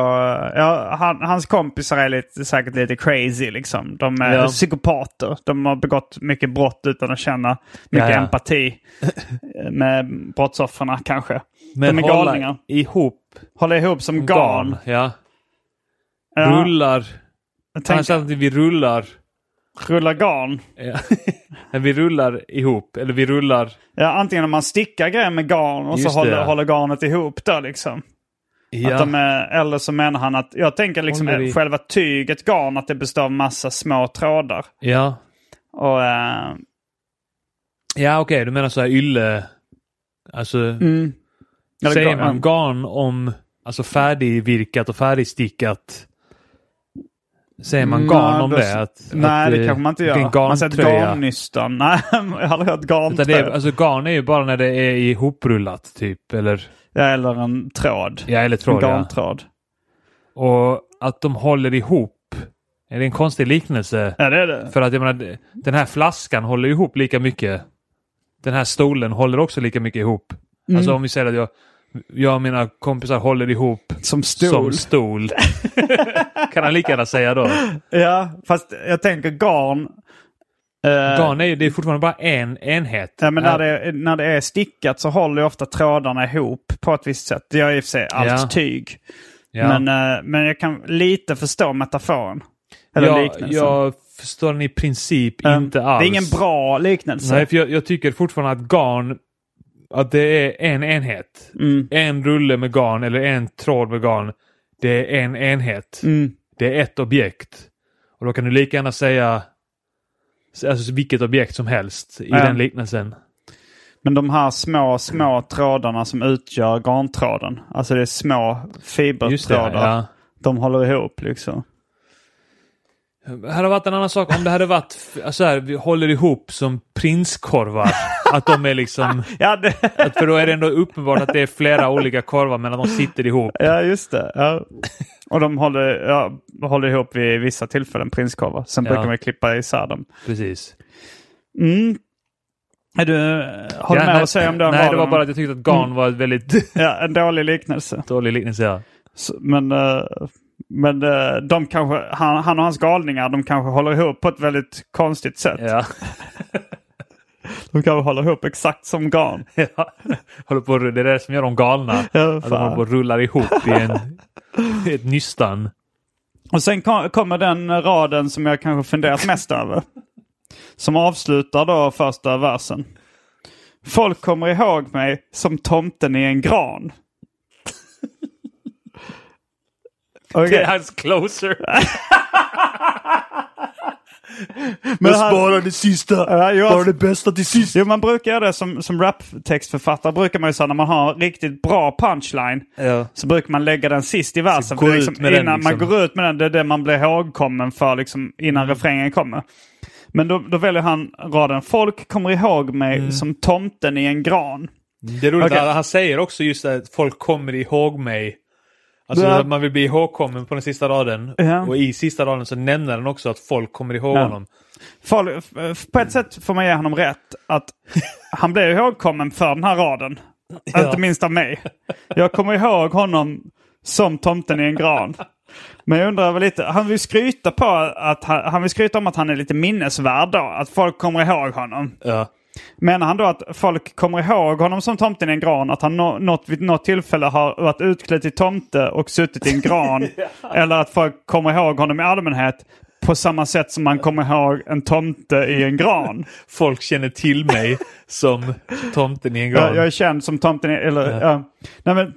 Ja, han, hans kompisar är lite, säkert lite crazy liksom. De är Ja. psykopater. De har begått mycket brott utan att känna mycket Ja, ja. empati med brottsoffren kanske. Men de är hålla galningar. ihop Håller ihop som garn. Ja. Ja, Rullar. jag Han sa tänker, att vi rullar. Rulla garn. Ja. Vi rullar ihop. Eller vi rullar. Ja, antingen om man stickar grejer med garn och Just så håller, det. håller garnet ihop då liksom. Ja. Att de är, eller så menar han att, jag tänker liksom Håller i- själva tyget garn, att det består av massa små trådar. Ja. Och, eh, Ja, okej. Du menar så här ylle... Alltså... mm. Säger man garn om alltså färdigvirkat och färdigstickat? Säger man garn Nej, om det? Att, Nej, att, det kanske man inte gör. Man säger garntröja? garnnystan. Nej, jag har aldrig hört det är, garntröja. alltså garn är ju bara när det är ihoprullat typ. Eller, Ja, eller en tråd. ja, eller en tråd. Ja. garntråd. Och att de håller ihop. Är det en konstig liknelse? Ja, det är det. För att jag menar, den här flaskan håller ihop lika mycket. Den här stolen håller också lika mycket ihop. Mm. Alltså om vi säger att jag, jag och mina kompisar håller ihop Som stol. som stol. kan han lika gärna säga då. Ja, fast jag tänker garn. eh, Garn är det är fortfarande bara en enhet. Ja, men när det, är, när det är stickat så håller ju ofta trådarna ihop på ett visst sätt. Det gör i och för sig allt Ja. tyg. Ja. Men, eh, men jag kan lite förstå metaforen. Eller jag, liknelsen. jag förstår den i princip Eh, inte alls. Det är ingen bra liknelse. Nej, för jag, jag tycker fortfarande att garn, att det är en enhet. Mm. En rulle med garn eller en tråd med garn. Det är en enhet. Mm. Det är ett objekt. Och då kan du lika gärna säga alltså, vilket objekt som helst i Ja. den liknelsen. Men de här små, små trådarna som utgör garntråden. Alltså det är små Just det, fibertrådar. ja. De håller ihop liksom. Det hade varit en annan sak om det hade varit så här, vi håller ihop som prinskorvar. att de är liksom... Ja, det, Att för då är det ändå uppenbart att det är flera olika korvar men att de sitter ihop. ja just det. Ja. Och de håller, ja, håller ihop vid vissa tillfällen, prinskorvar. Sen Ja. brukar man klippa isär dem. Precis. Mm. Är du, har du Ja, med nej, att säga om den Nej, det var bara att jag tyckte att garn var ett väldigt Ja, en dålig liknelse. dålig liknelse. Ja. Så, men eh, men eh, de kanske, han, han och hans galningar, de kanske håller ihop på ett väldigt konstigt sätt. Ja. De kanske håller ihop exakt som garn. Ja. Håller på, det är det som gör dem galna. Ja, Att de håller på och rullar ihop i en, i ett nystan. Och sen kom, kommer den raden som jag kanske funderat mest över. Som avslutar då första versen. Folk kommer ihåg mig som tomten i en gran. Okej. Det är hans closer. Men han- det sista. Ja, jo, alltså- bästa till sist. Jo, man brukar göra det som, som raptextförfattare. brukar man ju säga när man har riktigt bra punchline. Ja. Så brukar man lägga den sist i versen. för liksom, med den, innan liksom. man går ut med den, det är det man blir ihågkommen för liksom, innan refrängen kommer. Men då, då väljer han raden Folk kommer ihåg mig Mm. som tomten i en gran. Det är roligt, han, han säger också just att folk kommer ihåg mig. Alltså att man vill bli ihågkommen på den sista raden. Ja. Och i sista raden så nämner han också att folk kommer ihåg Ja. honom. Folk, på ett sätt får man ge honom rätt. Att han blev ihågkommen för den här raden. Ja. Inte minst av mig. Jag kommer ihåg honom som tomten i en gran. Men jag undrar väl lite, han vill skryta på att han, han vill skryta om att han är lite minnesvärd då. Att folk kommer ihåg honom. Ja. Menar han då att folk kommer ihåg honom som tomten i en gran? Att han nå, något, vid något tillfälle har varit utklädd till tomte och suttit i en gran? Eller att folk kommer ihåg honom i allmänhet på samma sätt som man kommer ihåg en tomte i en gran? Folk känner till mig som tomten i en gran. Jag, jag är känd som tomten i... Eller, ja. Nej, men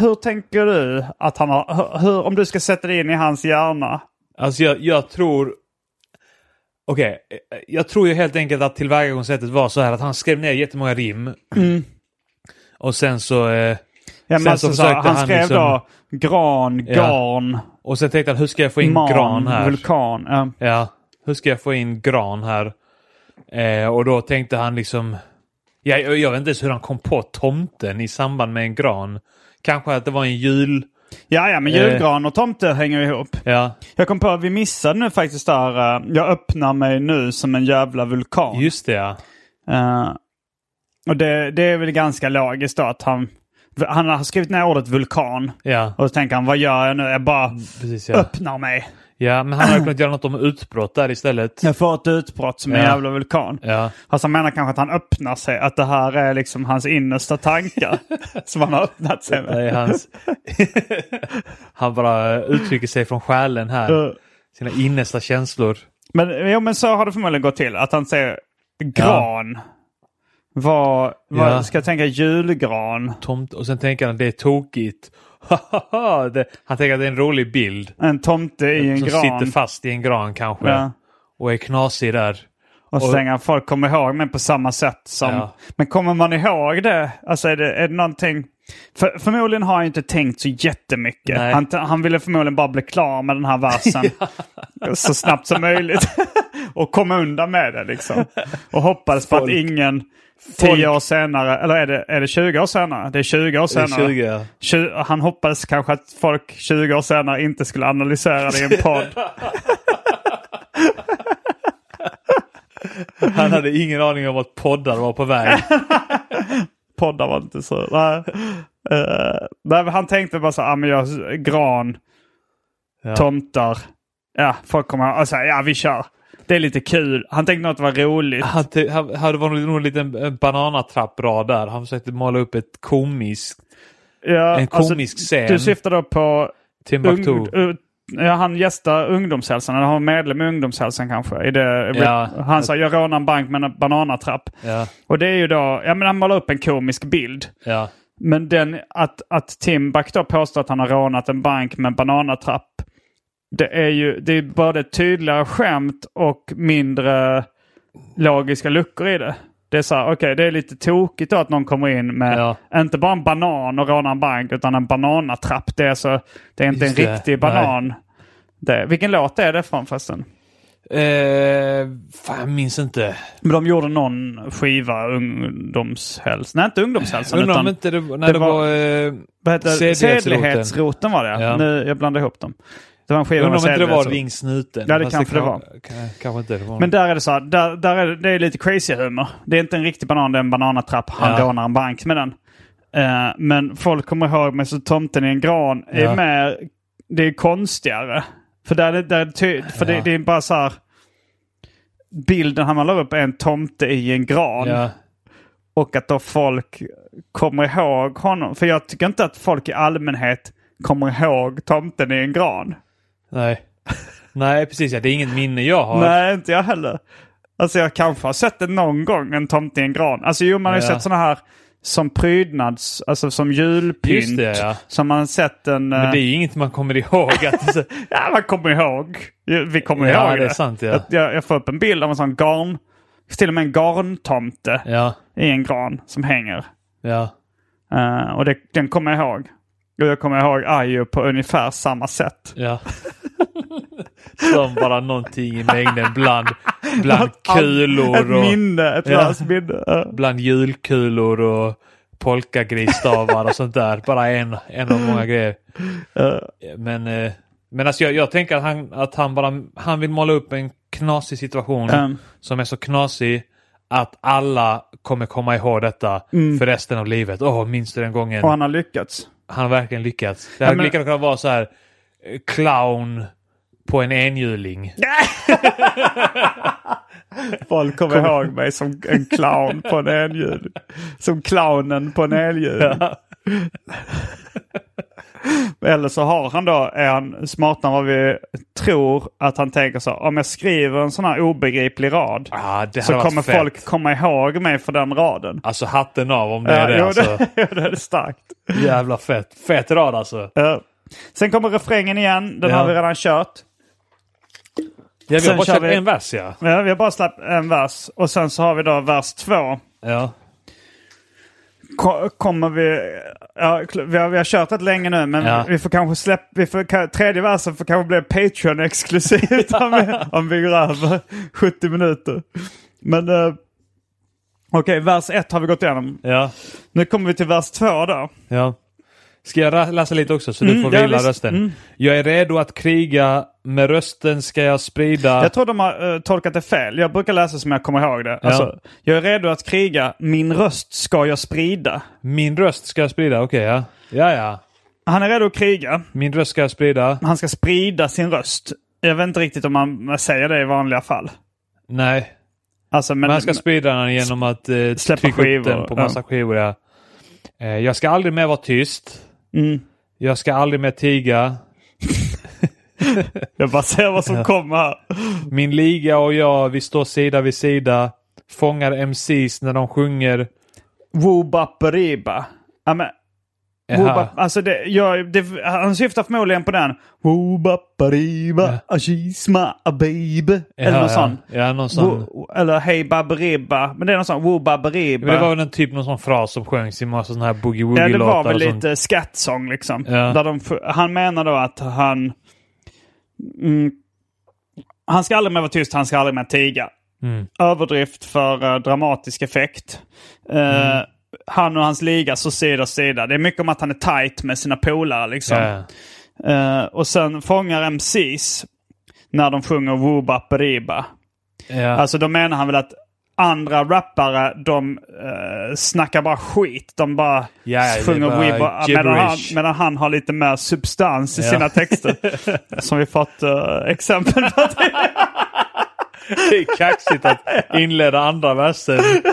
hur tänker du att han har... Hur, om du ska sätta dig in i hans hjärna? Alltså jag, jag tror... Okej, eh, jag tror ju helt enkelt att tillvägagångssättet var så här att han skrev ner jättemånga rim. Och sen så... Eh, Ja, Sen alltså, så försökte han han skrev liksom- då gran, Ja. garn, och sen tänkte han, hur ska jag få in man, gran här? vulkan. Ja. Ja, hur ska jag få in gran här? Eh, och då tänkte han liksom... Ja, jag, jag vet inte ens hur han kom på tomten i samband med en gran. Kanske att det var en jul... Ja, ja, men Eh. julgran och tomte hänger ihop. Ja, Jag kom på att vi missade nu faktiskt där. eh, jag öppnar mig nu som en jävla vulkan. just det ja. Eh, och det, det är väl ganska logiskt då att han, han har skrivit ner ordet vulkan. Ja, Och så tänker han, vad gör jag nu? Jag bara precis ja. öppnar mig. Ja, men han hade kunnat göra något om utbrott där istället. Jag får ett utbrott som en Ja. jävla vulkan. Ja, Fast han menar kanske att han öppnar sig. Att det här är liksom hans innersta tankar. som han har öppnat sig det med. är hans... han bara uttrycker sig från själen här. Sina innersta känslor. Men, jo, men så har det förmodligen gått till. Att han säger gran. Vad, vad Ja. ska jag tänka? Julgran. Tomt, och sen tänker han att det är tokigt. Det, han tänker att det är en rolig bild. En tomte i en som gran. sitter fast i en gran kanske. Ja. Och är knasig där. Och så tänker han folk kommer ihåg mig på samma sätt som... Ja. Men kommer man ihåg det? Alltså är det, är det någonting... För, förmodligen har han inte tänkt så jättemycket. Nej. Han, han ville förmodligen bara bli klar med den här versen så snabbt som möjligt. och komma undan med det liksom. Och hoppades på att ingen 10 år senare, eller är det, är det 20 år senare? Det är 20 år senare. 20, ja. Tju- Han hoppades kanske att folk 20 år senare inte skulle analysera det i en podd. Han hade ingen aning om att poddar var på väg. poddar var inte så. Nej. Eh, nej, han tänkte bara så här, ah, men jag, gran, Ja. tomtar. Ja, folk kommer alltså, ja vi kör. Det är lite kul. Han tänkte det var roligt. Han, han, han, det var nog en liten en bananatrapprad där. Han försökte måla upp ett komiskt, Ja, en komisk scen. Du syftar då på... Timbuktu. Ung, uh, ja, han gästar ungdomshälsan, eller han var medlem i ungdomshälsan kanske. I det, Ja. Han sa jag rånar en bank med en bananatrapp. Ja, Och det är ju då, ja men han målar upp en komisk bild. ja. Men den, att, att Tim Buck då påstår att han har rånat en bank med en bananatrapp. Det är ju det är både tydligare skämt och mindre logiska luckor i det. Det är så här, okej det är lite tokigt då att någon kommer in med Ja. inte bara en banan och rånar en bank utan en bananatrapp. Det är, så, det är inte Just en det. riktig banan. Det, vilken låt är det från förresten? Eh, fan, jag minns inte. Men de gjorde någon skiva, ungdomshälsan. Nej, inte ungdomshälsan. Undrar om inte det, var- när det det, var- var... eh? Sedlighetsroten. Var det. Ja. Nu, jag blandar ihop dem. Det var en skiva undrar om inte det var sedlighetsroten. Ring snuten. Ja, det kanske det var. kan- Kanske inte det var. Men där är det så här, där, där är det, det är lite crazy humor. Det är inte en riktig banan, det är en bananatrapp. Han Ja. rånar en bank med den. Eh, men folk kommer ihåg mig så tomten i en gran är Ja. mer, det är konstigare. För, där, är det- där, är för det, Ja. det är bara så här, bilden han målar upp är en tomte i en gran. ja. Och att då folk kommer ihåg honom. För jag tycker inte att folk i allmänhet kommer ihåg tomten i en gran. Nej. Nej, precis. Ja. Det är inget minne jag har. Nej, inte jag heller. Alltså jag kanske har sett det någon gång, en tomte i en gran. Alltså jo, man har ju Ja. sett sådana här som prydnads, alltså som julpynt. Just det, ja. Som man sett en... Men det är eh, ju inget man kommer ihåg. Att, Ja, man kommer ihåg. Vi kommer Ja, ihåg det är sant, ja. Att Jag, jag får upp en bild av en sån garn, till och med en garntomte ja, i en gran som hänger. ja. Eh, och det, den kommer jag ihåg. Och jag kommer ihåg Ayo på ungefär samma sätt. Ja. Som bara någonting i mängden bland bland kulor Ett och minne, ett Ja. minne. Bland julkulor och polkagrisstavar och sånt där. Bara en, en av många grejer. Men, eh, men alltså jag, jag tänker att han, att han bara han vill måla upp en knasig situation Mm. som är så knasig att alla kommer komma ihåg detta för resten av livet. Åh, minns du den gången? Och han har lyckats. Han har verkligen lyckats. Det hade lika gärna kunnat vara så här clown på en enhjuling. Folk kommer ihåg mig som en clown på en enhjuling. Som clownen på en enhjuling. Eller så har han då, är han smartare än vad vi tror att han tänker så. Om jag skriver en sån här obegriplig rad Ah, så kommer fett. folk komma ihåg mig för den raden. Alltså hatten av om det är det. jo, Alltså. det, det är starkt. Jävla fett. Fett rad alltså. Ja. Sen kommer refrängen igen. Den Ja. har vi redan kört. Ja, vi har Sen bara kör kört vi- en vers ja. Ja, vi har bara släppt en vers. Och sen så har vi då vers två. Ja. Ko- Kommer vi... Ja, vi, har, vi har kört ett länge nu men Ja. vi får kanske släppa... Vi får, tredje versen får kanske bli Patreon-exklusivt om, vi, om vi går över 70 minuter. Men eh, okej, vers ett har vi gått igenom. Ja. Nu kommer vi till vers två då. ja. Ska jag läsa lite också så du Mm, får ja, vila visst. rösten? Mm. Jag är redo att kriga, med rösten ska jag sprida. Jag tror de har eh, tolkat det fel. Jag brukar läsa som jag kommer ihåg det. Alltså, jag är redo att kriga, min röst ska jag sprida. Min röst ska jag sprida, okej ja. Ja ja. Han är redo att kriga. Min röst ska jag sprida. Han ska sprida sin röst. Jag vet inte riktigt om man säger det i vanliga fall. Nej. Alltså, men, han ska sprida den genom att eh, Släppa trycka upp skivor, den på ja. massa skivor. Ja. Eh, jag ska aldrig mer vara tyst. Mm. Jag ska aldrig mer tiga. Jag bara ser vad som kommer. Min liga och jag, vi står sida vid sida. Fångar MCs när de sjunger. Woobaperiba. Ja, men, Alltså det, jag, det, han syftar förmodligen på den. Woobaperiba, ashisma, a baby. Eller Ja, någon ja. sån. Ja, någon sån. Wo, eller hej baberiba. Men det är någon sån woobaperiba. Men det var väl en typ någon sån fras som sjöngs i massa sådana här Ja, det boogie-woogie-låtar var väl lite skattsång liksom. Ja. Där de, han menar då att han... Mm, han ska aldrig mer vara tyst, han ska aldrig mer tiga. Mm. Överdrift för eh, dramatisk effekt. Eh, Han och hans liga så sida och sida. Det är mycket om att han är tight med sina polare liksom. Ja. Eh, och sen fångar MCs när de sjunger Woobaperiba. Ja. Alltså då menar han väl att andra rappare de uh, snackar bara skit. De bara är sjunger bara Weeba medan han, medan han har lite mer substans i Ja. sina texter. som vi fått eh, exempel på. Det är kaxigt att inleda andra versen.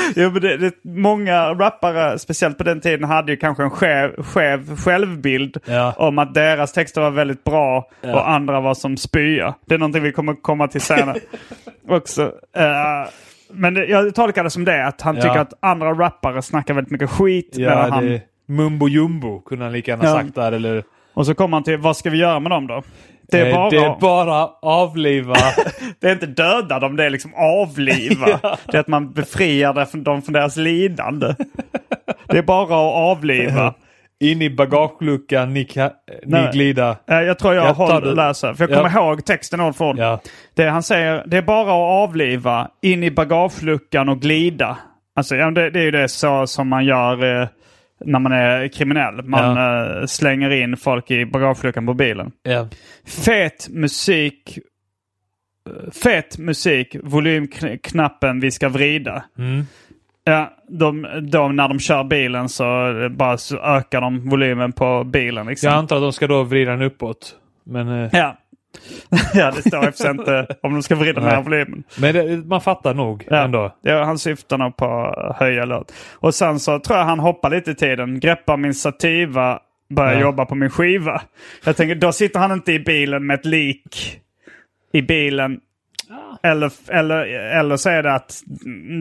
jo, men det, det, många rappare, speciellt på den tiden, hade ju kanske en skev, skev självbild Ja. om att deras texter var väldigt bra Ja. och andra var som spya. Det är någonting vi kommer komma till senare också. Eh, men det, jag tolkar det som det, att han Ja. tycker att andra rappare snackar väldigt mycket skit. medan Ja, han, det... Mumbo jumbo kunde han lika gärna sagt där. Eller... Och så kommer han till, vad ska vi göra med dem då? Det är, Eh, bara, det är bara avliva. det är inte döda dem, det är liksom avliva. Det är att man befriar dem från deras lidande. Det är bara att avliva. In i bagageluckan, ni, ka- ni glida. Jag tror jag, Jag håller läser, för jag Ja. kommer ihåg texten ord för ord. Ja. Det han säger, det är bara att avliva, in i bagageluckan och glida. Alltså, ja, det, det är ju det så som man gör eh, när man är kriminell. Man eh, slänger in folk i bagageluckan på bilen. Ja. Fet musik, eh, fet musik, volymknappen vi ska vrida. Mm. Ja, de, de, när de kör bilen så eh, bara så ökar de volymen på bilen. Liksom. Jag antar att de ska då vrida den uppåt. Men, Ja. ja, det står efter inte om de ska vrida den här volymen. men det, man fattar nog Ja, ändå. ja, han syftar nog på att höja låt. Och sen så tror jag han hoppar lite i tiden, greppar min sativa, börjar Ja. jobba på min skiva. Jag tänker, då sitter han inte i bilen med ett lik i bilen. Eller, eller, eller så är det att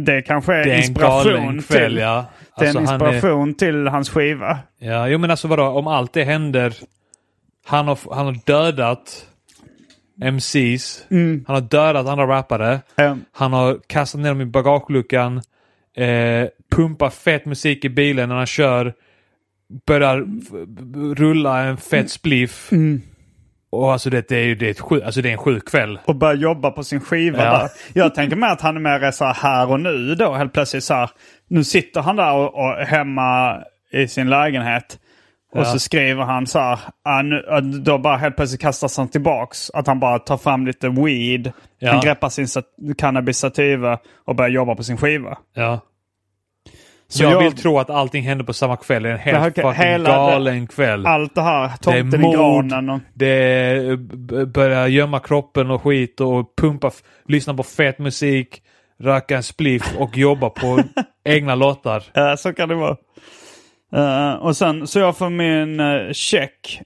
det kanske är, Det är en inspiration kväll, till, ja. det är Alltså, en han är- inspiration till hans skiva. Ja, jo men alltså vadå, om allt det händer. Han har, han har dödat MCs. Han har dödat andra rappare. Mm. Han har kastat ner dem i bagageluckan. Eh, pumpar fett musik i bilen när han kör. Börjar rulla en fett spliff. och alltså det, det är ju det är, ett sjuk, alltså det är en sjuk kväll. och börjar jobba på sin skiva Ja. Jag tänker mer att han är mer så här, här och nu då helt plötsligt så här. Nu sitter han där och, och hemma i sin lägenhet. Och Ja. så skriver han så här, ah, nu, ah, då bara helt plötsligt kastas han tillbaks. Att han bara tar fram lite weed, Ja. han greppar sin cannabis sativa och börjar jobba på sin skiva. Ja. Så jag, jag- vill tro att allting hände på samma kväll. En helt Det här- fucking hela- galen kväll. Allt det här, det är tomten i mord, granen och... det är b- börja gömma kroppen och skit och pumpa, lyssna på fet musik, röka en spliff och jobba på egna låtar. Ja, så kan det vara. Eh, och sen så jag får min uh, check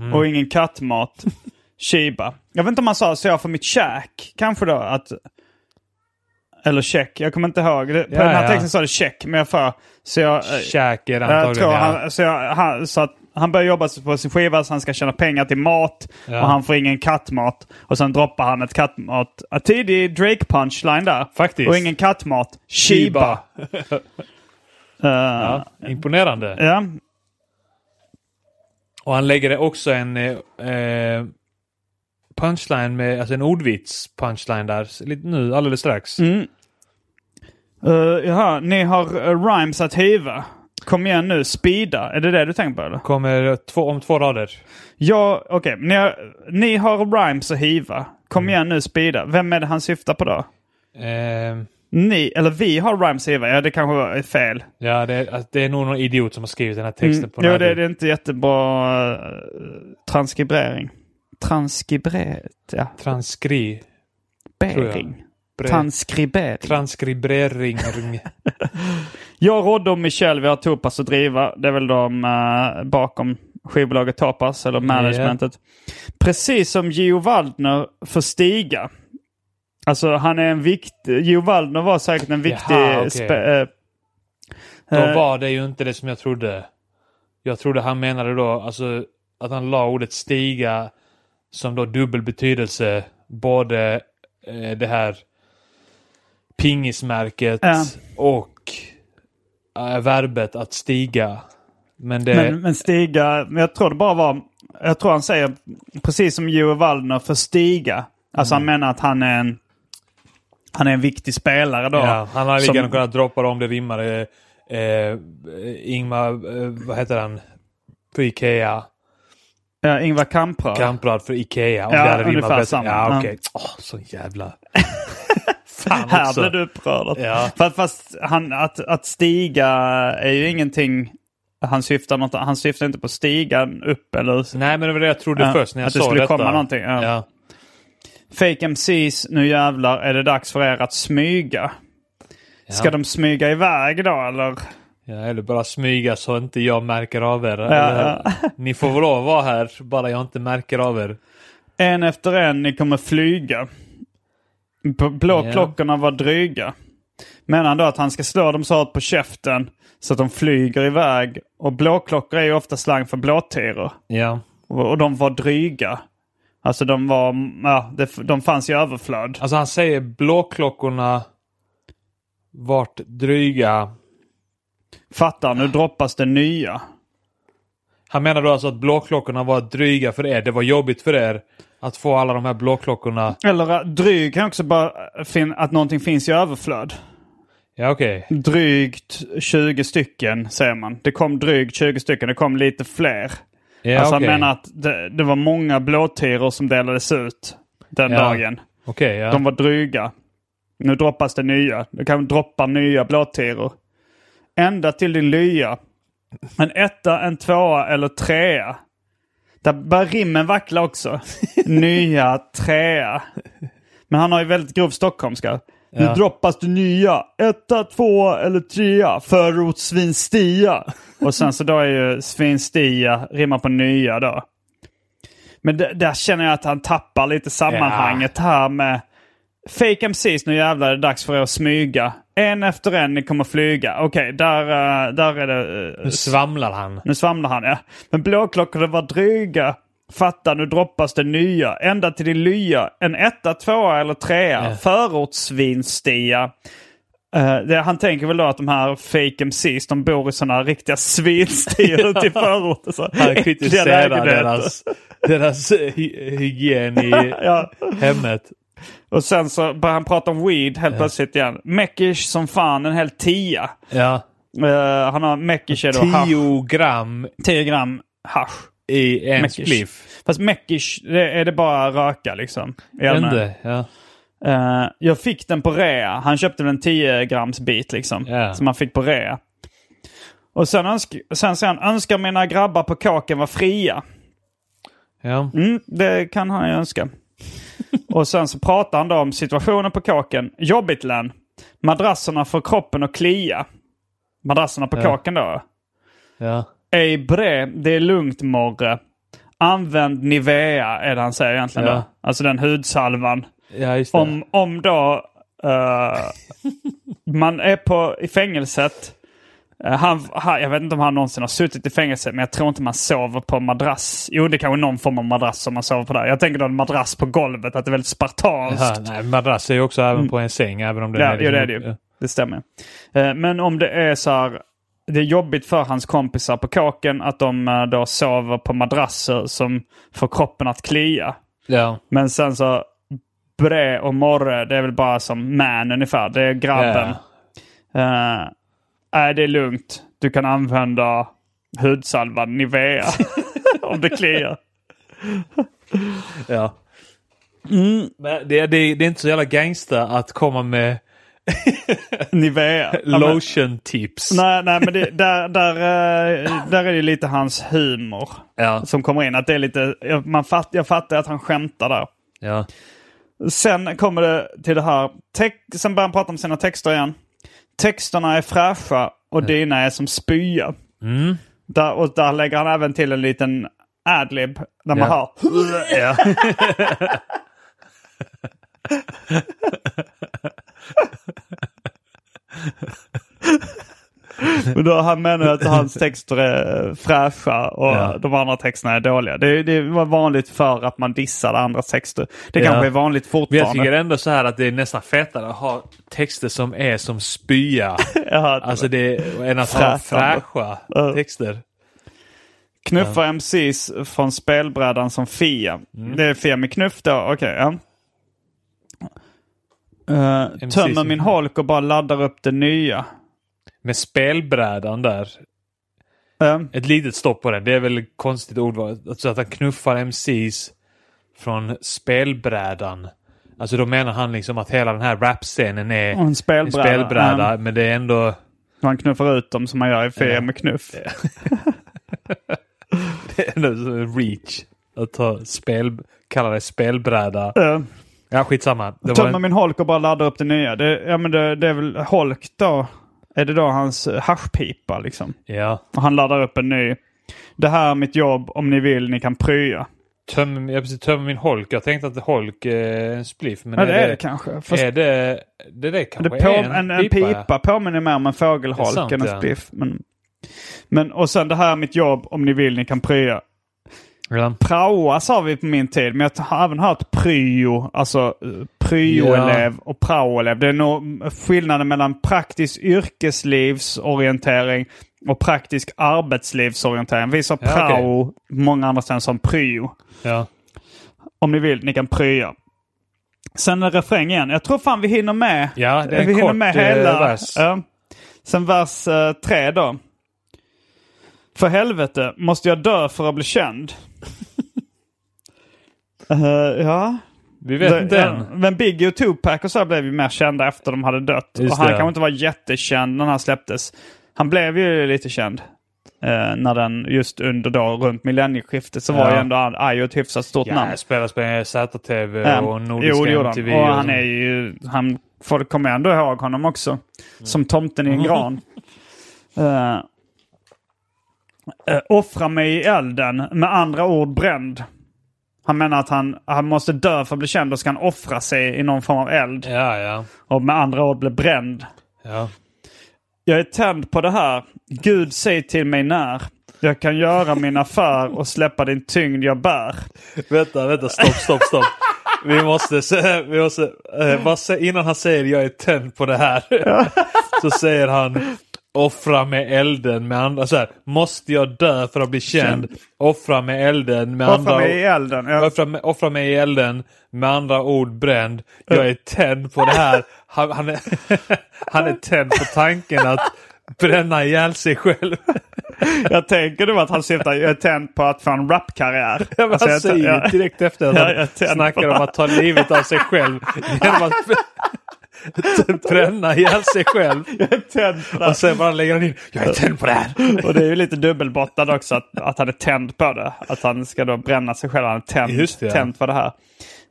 Mm. och ingen kattmat. Shiba. Jag vet inte om man sa så jag får mitt käk. Kanske då att... Eller check, jag kommer inte ihåg. Det, på Ja, den här ja. texten sa det check, men jag får... Så jag, eh, Käk är det jag antagligen. tror ja. han, så jag, han, så att han börjar jobba på sin skiva så han ska tjäna pengar till mat. Ja. Och han får ingen kattmat. Och sen droppar han ett kattmat. En tidig Drake-punchline där. Faktiskt. Och ingen kattmat. Shiba. Eh, Ja, imponerande. ja. Och han lägger också en eh, eh, punchline med, alltså en ordvits punchline där. Lite nu, alldeles strax. Mm. Uh, jaha, ni har uh, rhymes att hiva. Kom igen nu, speeda. Är det det du tänker på eller? Kommer två, om två rader. Ja, okej. Ni, har, ni har rhymes att hiva. Kom Mm. igen nu, speeda. Vem är det han syftar på då? Eh, Ni, eller vi har rhymes att hiva. Ja, det kanske var fel. ja, det, är- alltså, det är nog någon idiot som har skrivit den här texten Mm. på Jo, det, det är inte jättebra uh, transkribering. Transkriberet, ja. Transkri... Bering. Transkribering. Transkribering. Jag, Rodde och Michel, vi har Topas att driva. Det är väl de eh, bakom skivbolaget Topas, eller managementet. Precis som Gio Waldner för Stiga. Alltså han är en viktig... Gio Waldner var säkert en viktig... Jaha, okej. spe- eh, Då eh, var det ju inte det som jag trodde. Jag trodde han menade då alltså att han la ordet stiga som då dubbel betydelse. Både eh, det här pingismärket Ja. och eh, verbet att stiga. Men det... men, men Stiga, men jag tror det bara var... Jag tror han säger precis som Gio Waldner för Stiga. Alltså Mm. han menar att han är en... Han är en viktig spelare då. ja, han hade lika gärna kunnat droppa det om det rimmar. Eh, Ingmar, eh, vad heter han? För Ikea. Ja, Ingvar Kamprad. Kamprad för Ikea. Om Ja, det hade ungefär bättre. samma. Ja, Ja. okej. Åh, så jävla... Här blev du upprörd. Ja. Fast, fast han, att, att stiga är ju ingenting... Han syftar, något, han syftar inte på stigan upp eller... Nej, men det var det jag trodde Ja, först när jag att det sa skulle detta. komma någonting, ja. Ja. Fake MCs, nu jävlar är det dags för er att smyga. Ska Ja. de smyga iväg då eller? ja, eller bara smyga så inte jag märker av er. Ja. Ni får väl lov att vara här, bara jag inte märker av er. En efter en ni kommer flyga. Blåklockorna var dryga. Menar han då att han ska slå dem så hårt på käften så att de flyger iväg. Och blåklockor är ju ofta slang för blåtiror. Ja. Och, och de var dryga. Alltså de var, ja, de fanns i överflöd. Alltså han säger blåklockorna vart dryga. Fattar, nu droppas det nya. Han menar då alltså att blåklockorna var dryga för er. Det var jobbigt för er att få alla de här blåklockorna. Eller äh, dryg kan också bara finna att någonting finns i överflöd. Ja, okej. Drygt 20 stycken säger man. Det kom drygt 20 stycken, det kom lite fler. Ja, alltså okej. han menar att det, det var många blåtiror som delades ut den Ja. dagen. Okej, ja. De var dryga. Nu droppas det nya. Det kan droppa nya blåtiror. Ända till din lya. En etta, en tvåa eller trea. Där börjar rimmen vackla också. nya, trea. Men han har ju väldigt grov stockholmska. Nu Ja. droppas det nya. Etta, tvåa eller trea. Förort svinstia. Och sen så då är ju svinstia rimmar på nya då. Men där känner jag att han tappar lite sammanhanget här med Fake MCs, nu jävlar är det dags för er att smyga. En efter en ni kommer flyga. Okej, där, eh, där är det... eh, Nu svamlar han. nu svamlar han, ja. Men blåklockorna var dryga. Fatta, nu droppas det nya. Ända till din lya. En etta, tvåa eller trea. Ja. Förortssvinstia. Eh, det, han tänker väl då att de här fake MCs, de bor i sådana riktiga svinstior ute i förorten. Så Han kritiserar deras, deras hy hygien i Ja. hemmet. Och sen så börjar han prata om weed helt plötsligt igen. Meckish som fan, en hel tia. Ja. Eh, han har Meckish är då hasch. 10 gram 10 gram hasch. I en Meckish. spliff. Fast Meckish, det är det bara röka liksom. Ände, ja. Eh, jag fick den på rea. Han köpte väl en 10 grams bit liksom. Ja. Som han fick på rea. Och sen, önsk, sen säger han, önskar mina grabbar på kåken var fria. ja. Mm, det kan han ju önska. och sen så pratar han då om situationen på kåken. Jobbigt Len. Madrasserna får kroppen att klia. Madrasserna på Ja. kåken då. ja. Ej bre, det är lugnt Morre. Använd Nivea är det han säger egentligen Ja. då. Alltså den hudsalvan. Ja, det. Om, om då eh, man är på, i fängelset. eh, han, han, jag vet inte om han någonsin har suttit i fängelse, men jag tror inte man sover på madrass. Jo, det kanske är någon form av madrass som man sover på där. Jag tänker då en madrass på golvet, att det är väldigt spartanskt. Jaha, nej, madrass är ju också även på en säng, även om den Ja, är jo, det är det ju. Det stämmer. Eh, Men om det är så här, det är jobbigt för hans kompisar på kåken att de eh, då sover på madrasser som får kroppen att klia. Ja. Men sen så Bre och Morre, det är väl bara som man ungefär. Det är grabben. Eh, Nej, det är lugnt. Du kan använda hudsalvan Nivea om det kliar. ja. Mm. Men det, det, det är inte så jävla gangsta att komma med Nivea. Lotion tips. Nej, nej men det, där, där, eh, där är det lite hans humor Ja. som kommer in. Att det är lite, jag- man fatt, jag fattar att han skämtar där. Ja. Sen kommer det till det här. Te- sen börjar han prata om sina texter igen. Texterna är fräscha och dina är som spya. Mm. Där, och där lägger han även till en liten adlib där man Ja. hör. ja. Och då han menar att hans texter är fräscha och Ja. de andra texterna är dåliga. Det, det var vanligt för att man dissade andra texter. Det Ja. kanske är vanligt Men jag tycker fortfarande. ändå så här att det är nästan fetare att ha texter som är som spya. Ja, Alltså det är än att ha fräscha Ja. texter. Knuffa MCs från spelbrädan som Fia. Mm. Det är Fia med knuff då, okej. ja. Uh, tömmer min holk och bara laddar upp det nya. Med spelbrädan där. Uh, Ett litet stopp på den. Det är väl konstigt ordval. Alltså att han knuffar MCs från spelbrädan. Alltså då menar han liksom att hela den här rapscenen är en spelbräda. en spelbräda. Men det är ändå... han knuffar ut dem som man gör i Fia med knuff. Det är ändå reach. Att ta spel... Kalla det spelbräda. Uh, Ja, skitsamma. Det tömmer en, min holk och bara laddar upp det nya. Det, ja, men det, det är väl holk då. Är det då hans eh, haschpipa liksom? ja. Och han laddar upp en ny. Det här är mitt jobb. Om ni vill, ni kan prya. Töm, jag precis tömmer min holk. Jag tänkte att holk är en spliff. Men Ja, det är det kanske. Fast Är det... Det, det kanske det på, är en, en, pipa, påminner mer om en är fågelholk sant, än en ja. spliff. Men, men, och sen det här är mitt jobb. Om ni vill, ni kan prya. Ja. Praoa sa vi på min tid, men jag har även hört pryo, alltså eh, pryoelev och praoelev. Det är nog skillnaden mellan praktisk yrkeslivsorientering och praktisk arbetslivsorientering. Vi sa Ja, prao, många andra ställen som pryo. ja. Om ni vill, ni kan prya. Sen är refräng igen. Jag tror fan vi hinner med. Ja, det är en vi hinner kort, med eh, hela. vers. Ja. Sen vers eh, tre då. För helvete, måste jag dö för att bli känd? Eh, ja. Vi vet Det- inte än. Men Biggie och Tupac och så blev ju mer kända efter de hade dött. Just och han det. kanske inte var jättekänd när han släpptes. Han blev ju lite känd. Eh, när den just under då runt millennieskiftet så var Ja. ju ändå Ayo ett hyfsat stort Ja, namn. jag spelar på ZTV Ja. och Nordiska jo, MTV. Och och han är ju, han, folk kommer ändå ihåg honom också. Som tomten i en gran. Uh, uh, offra mig i elden, med andra ord bränd. Han menar att han, han måste dö för att bli känd och ska han offra sig i någon form av eld. Ja, ja. Och med andra ord bli bränd. ja. Jag är tänd på det här. Gud, säg till mig när. Jag kan göra min affär och släppa din tyngd jag bär. Vänta, vänta, stopp, stopp, stopp. vi måste, vi måste eh, innan han säger jag är tänd på det här. så säger han offra med elden med andra, så här, måste jag dö för att bli känd? Offra med elden med andra Offra mig i elden. Ja. Offra, mig- offra mig i elden, med andra ord bränd. Jag är tänd på det här. Han, han, är, han är tänd på tanken att bränna ihjäl sig själv. Jag tänker nu att han syftar, jag är tänd på att få en rapkarriär. Ja, Alltså, han jag- säger ju direkt efter att han snackar om att ta livet av sig själv genom att bränna ihjäl sig själv. Jag är tänd på det. Och sen bara lägger han in, jag är tänd på det här. Och det är ju lite dubbelbottnad också att, att han är tänd på det. Att han ska då bränna sig själv. Han är tänd, Just det, tänd på det här.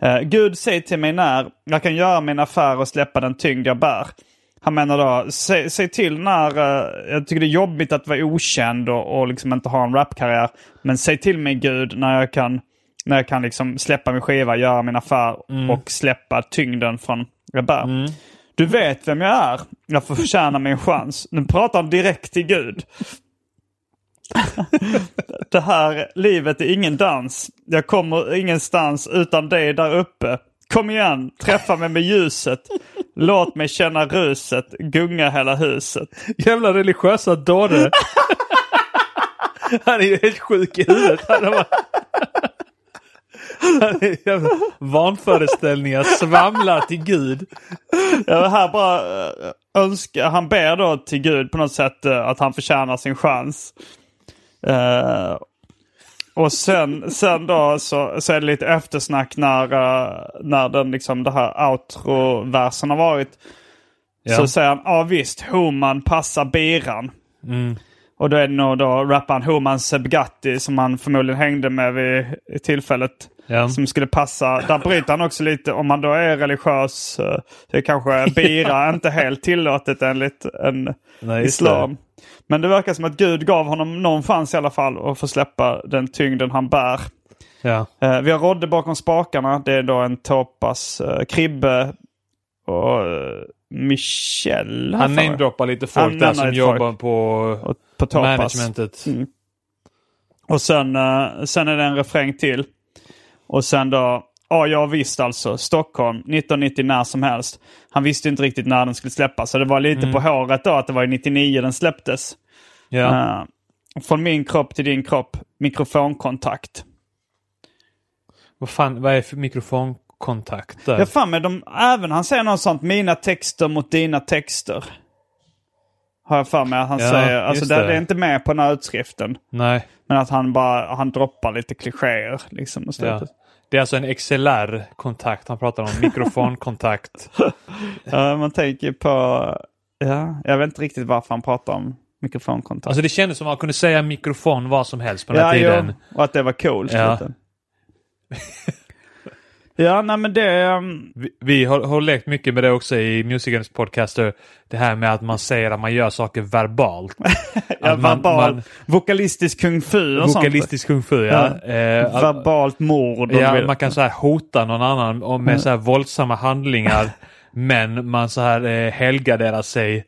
Eh, Gud, säg till mig när jag kan göra min affär och släppa den tyngd jag bär. Han menar då, säg, säg till när, eh, jag tycker det är jobbigt att vara okänd och, och liksom inte ha en rapkarriär. Men säg till mig Gud när jag kan, när jag kan liksom släppa min skiva, göra min affär och släppa tyngden från jag bär. Du vet vem jag är. Jag får förtjäna min chans. Nu pratar han direkt till Gud. Det här livet är ingen dans. Jag kommer ingenstans utan dig där uppe. Kom igen, träffa mig med ljuset. Låt mig känna ruset, gunga hela huset. Jävla religiösa dåre. Han är ju helt sjuk i huvudet. Han är, bara... Han är jävla vanföreställningar svamlar till Gud. Ja, här bara eh, önskar, han ber då till Gud på något sätt eh, att han förtjänar sin chans. Eh, och sen, sen då så, så är det lite eftersnack när, när den liksom det här outro-versen har varit. Ja. Så säger han, ja visst, Homan passar biran. Och då är det nog då rapparen Homan Sebgatti som han förmodligen hängde med vid tillfället. Ja. Som skulle passa. Där bryter han också lite, om man då är religiös, eh, så är kanske bira inte helt tillåtet enligt en Nej, islam. Men det verkar som att Gud gav honom någon chans i alla fall att få släppa den tyngden han bär. Ja. Eh, vi har Rodde bakom spakarna. Det är då en Topas, eh, Kribbe och Michel. har Han namedroppar lite Han folk där nämner som jobbar folk. på på managementet. Och sen, eh, sen är det en refräng till. Och sen då, ja jag visste alltså, Stockholm 1990 när som helst. Han visste inte riktigt när den skulle släppas. Så det var lite på håret då att det var i 99 den släpptes. Ja. Eh, från min kropp till din kropp, mikrofonkontakt. Vad fan, vad är för mikrofonkontakt där? Jag fan med de, även han säger något sånt, mina texter mot dina texter. Har jag för mig att han Ja, säger. Alltså det. det är inte med på den här utskriften. Nej. Men att han bara, han droppar lite klichéer liksom. i Ja. Det är alltså en XLR-kontakt han pratar om. Mikrofonkontakt. Ja, man tänker på... Ja, jag vet inte riktigt varför han pratar om mikrofonkontakt. Alltså det kändes som att man kunde säga mikrofon vad som helst på den ja, här tiden. jo, och att det var coolt. Ja. Ja, nej men det... um, Vi, vi har, har lekt mycket med det också i Musicens podcaster. Det här med att man säger att man gör saker verbalt. Ja, man- verbal, man- vokalistisk kung fu och Vokalistisk kung fu, ja. Ja. Eh, sånt. Verbalt mord. Ja, man kan så här hota någon annan och med så här våldsamma handlingar. men man så här eh, helgarderar sig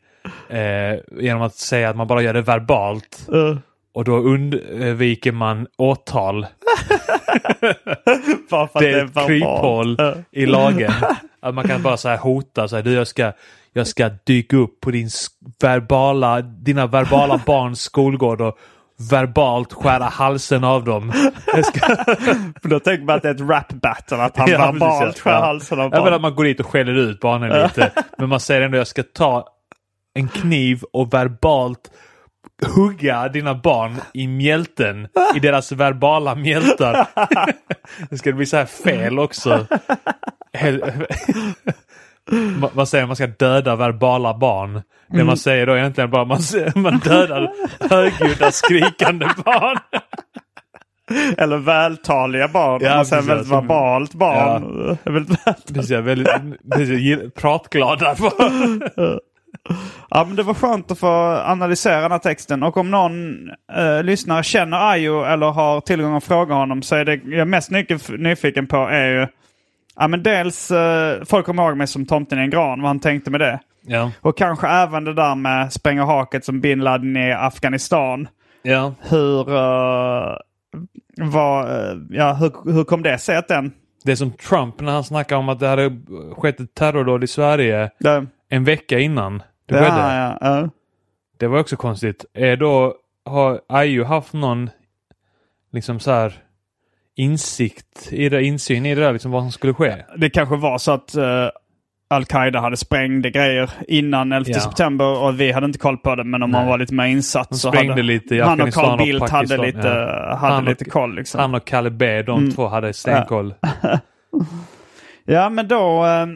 eh, genom att säga att man bara gör det verbalt. Eh, Och då undviker man åtal. Det är ett kryphål i lagen. Att man kan bara så här hota så här, du jag ska, jag ska dyka upp på din verbala, dina verbala barns skolgård och verbalt skära halsen av dem. Ska, För då tänker man att det är ett rap battle, att han Ja, verbalt precis, skär ja. halsen av Jag menar barn. att man går dit och skäller ut barnen lite. Men man säger ändå jag ska ta en kniv och verbalt hugga dina barn i mjälten. I deras verbala mjältar. Det ska bli så här fel också. Hel- Ma- Man säger att man ska döda verbala barn. Det man säger då är egentligen bara man, säger- man dödar högljudda skrikande barn. Eller vältaliga barn. Ja, man säger precis, väldigt verbalt barn. Väldigt väl- Precis, väldigt, pratglada barn. Ja, men det var skönt att få analysera den här texten. Och om någon eh, lyssnare känner Ayo eller har tillgång att fråga honom så är det jag är mest nyf- nyfiken på är ju Ja men dels, eh, folk kommer ihåg mig som tomten i en gran, vad han tänkte med det. Ja. Och kanske även det där med spränga haket som bin Laden i Afghanistan. Ja. Hur, uh, var, eh, ja, hur, hur kom det sig att den Det är som Trump när han snackar om att det hade skett ett terrordåd i Sverige Det, en vecka innan det skedde. ja, ja. Det var också konstigt. Är då, har IU haft någon liksom så här insikt i det, insyn i det där, liksom vad som skulle ske? Det kanske var så att eh, Al-Qaida hade sprängde grejer innan 11 Ja. september och vi hade inte koll på det. Men om man Nej. var lite mer insatt så hade lite i han och Carl och Bildt hade Pakistan, lite, ja. hade Han och- lite koll. Liksom. Han och Kalle B, de Mm. två hade stenkoll. Ja, men då eh,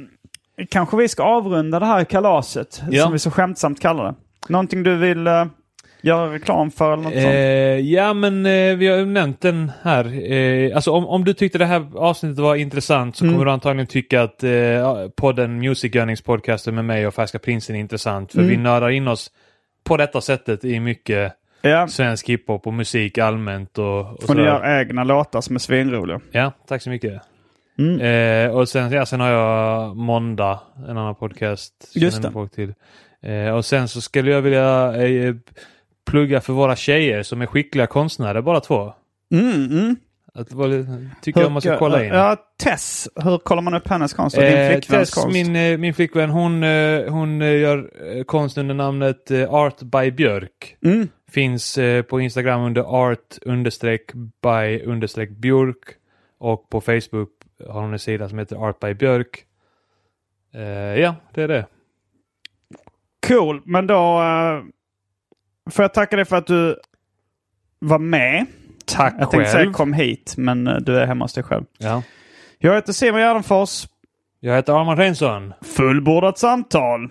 kanske vi ska avrunda det här kalaset Ja. som vi så skämtsamt kallar det. Någonting du vill eh, göra reklam för eller något Eh, sånt? ja, men eh, vi har ju nämnt den här. Eh, alltså om, om du tyckte det här avsnittet var intressant så Mm. kommer du antagligen tycka att eh, podden Music Earnings podcasten med mig och Färska Prinsen är intressant. För Mm. vi nördar in oss på detta sättet i mycket Ja, svensk hiphop och musik allmänt. Och, och och ni gör egna låtar som är svinroliga. Ja, tack så mycket. Mm. Eh, och sen, ja, sen har jag Måndag, en annan podcast. Just det. Till. Eh, och sen så skulle jag vilja eh, plugga för våra tjejer som är skickliga konstnärer, bara två. Mm, mm. Att, tycker jag man ska kolla in. Ja, Tess. Hur kollar man upp hennes konst? Och din Eh, flickväns Tess, konst? min, eh, min flickvän, hon, eh, hon eh, gör eh, konst under namnet eh, Art by Björk. Mm. Finns eh, på Instagram under art understreck by understreck Björk. Och på Facebook har hon en sida som heter Art by Björk. Eh, ja, det är det. Cool, men då uh, får jag tacka dig för att du var med. Tack Jag tänkte säga själv. kom hit, men eh, du är hemma hos dig själv. Ja. Jag heter Simon Gärdenfors. Jag heter Arman Reinsson. Fullbordat samtal.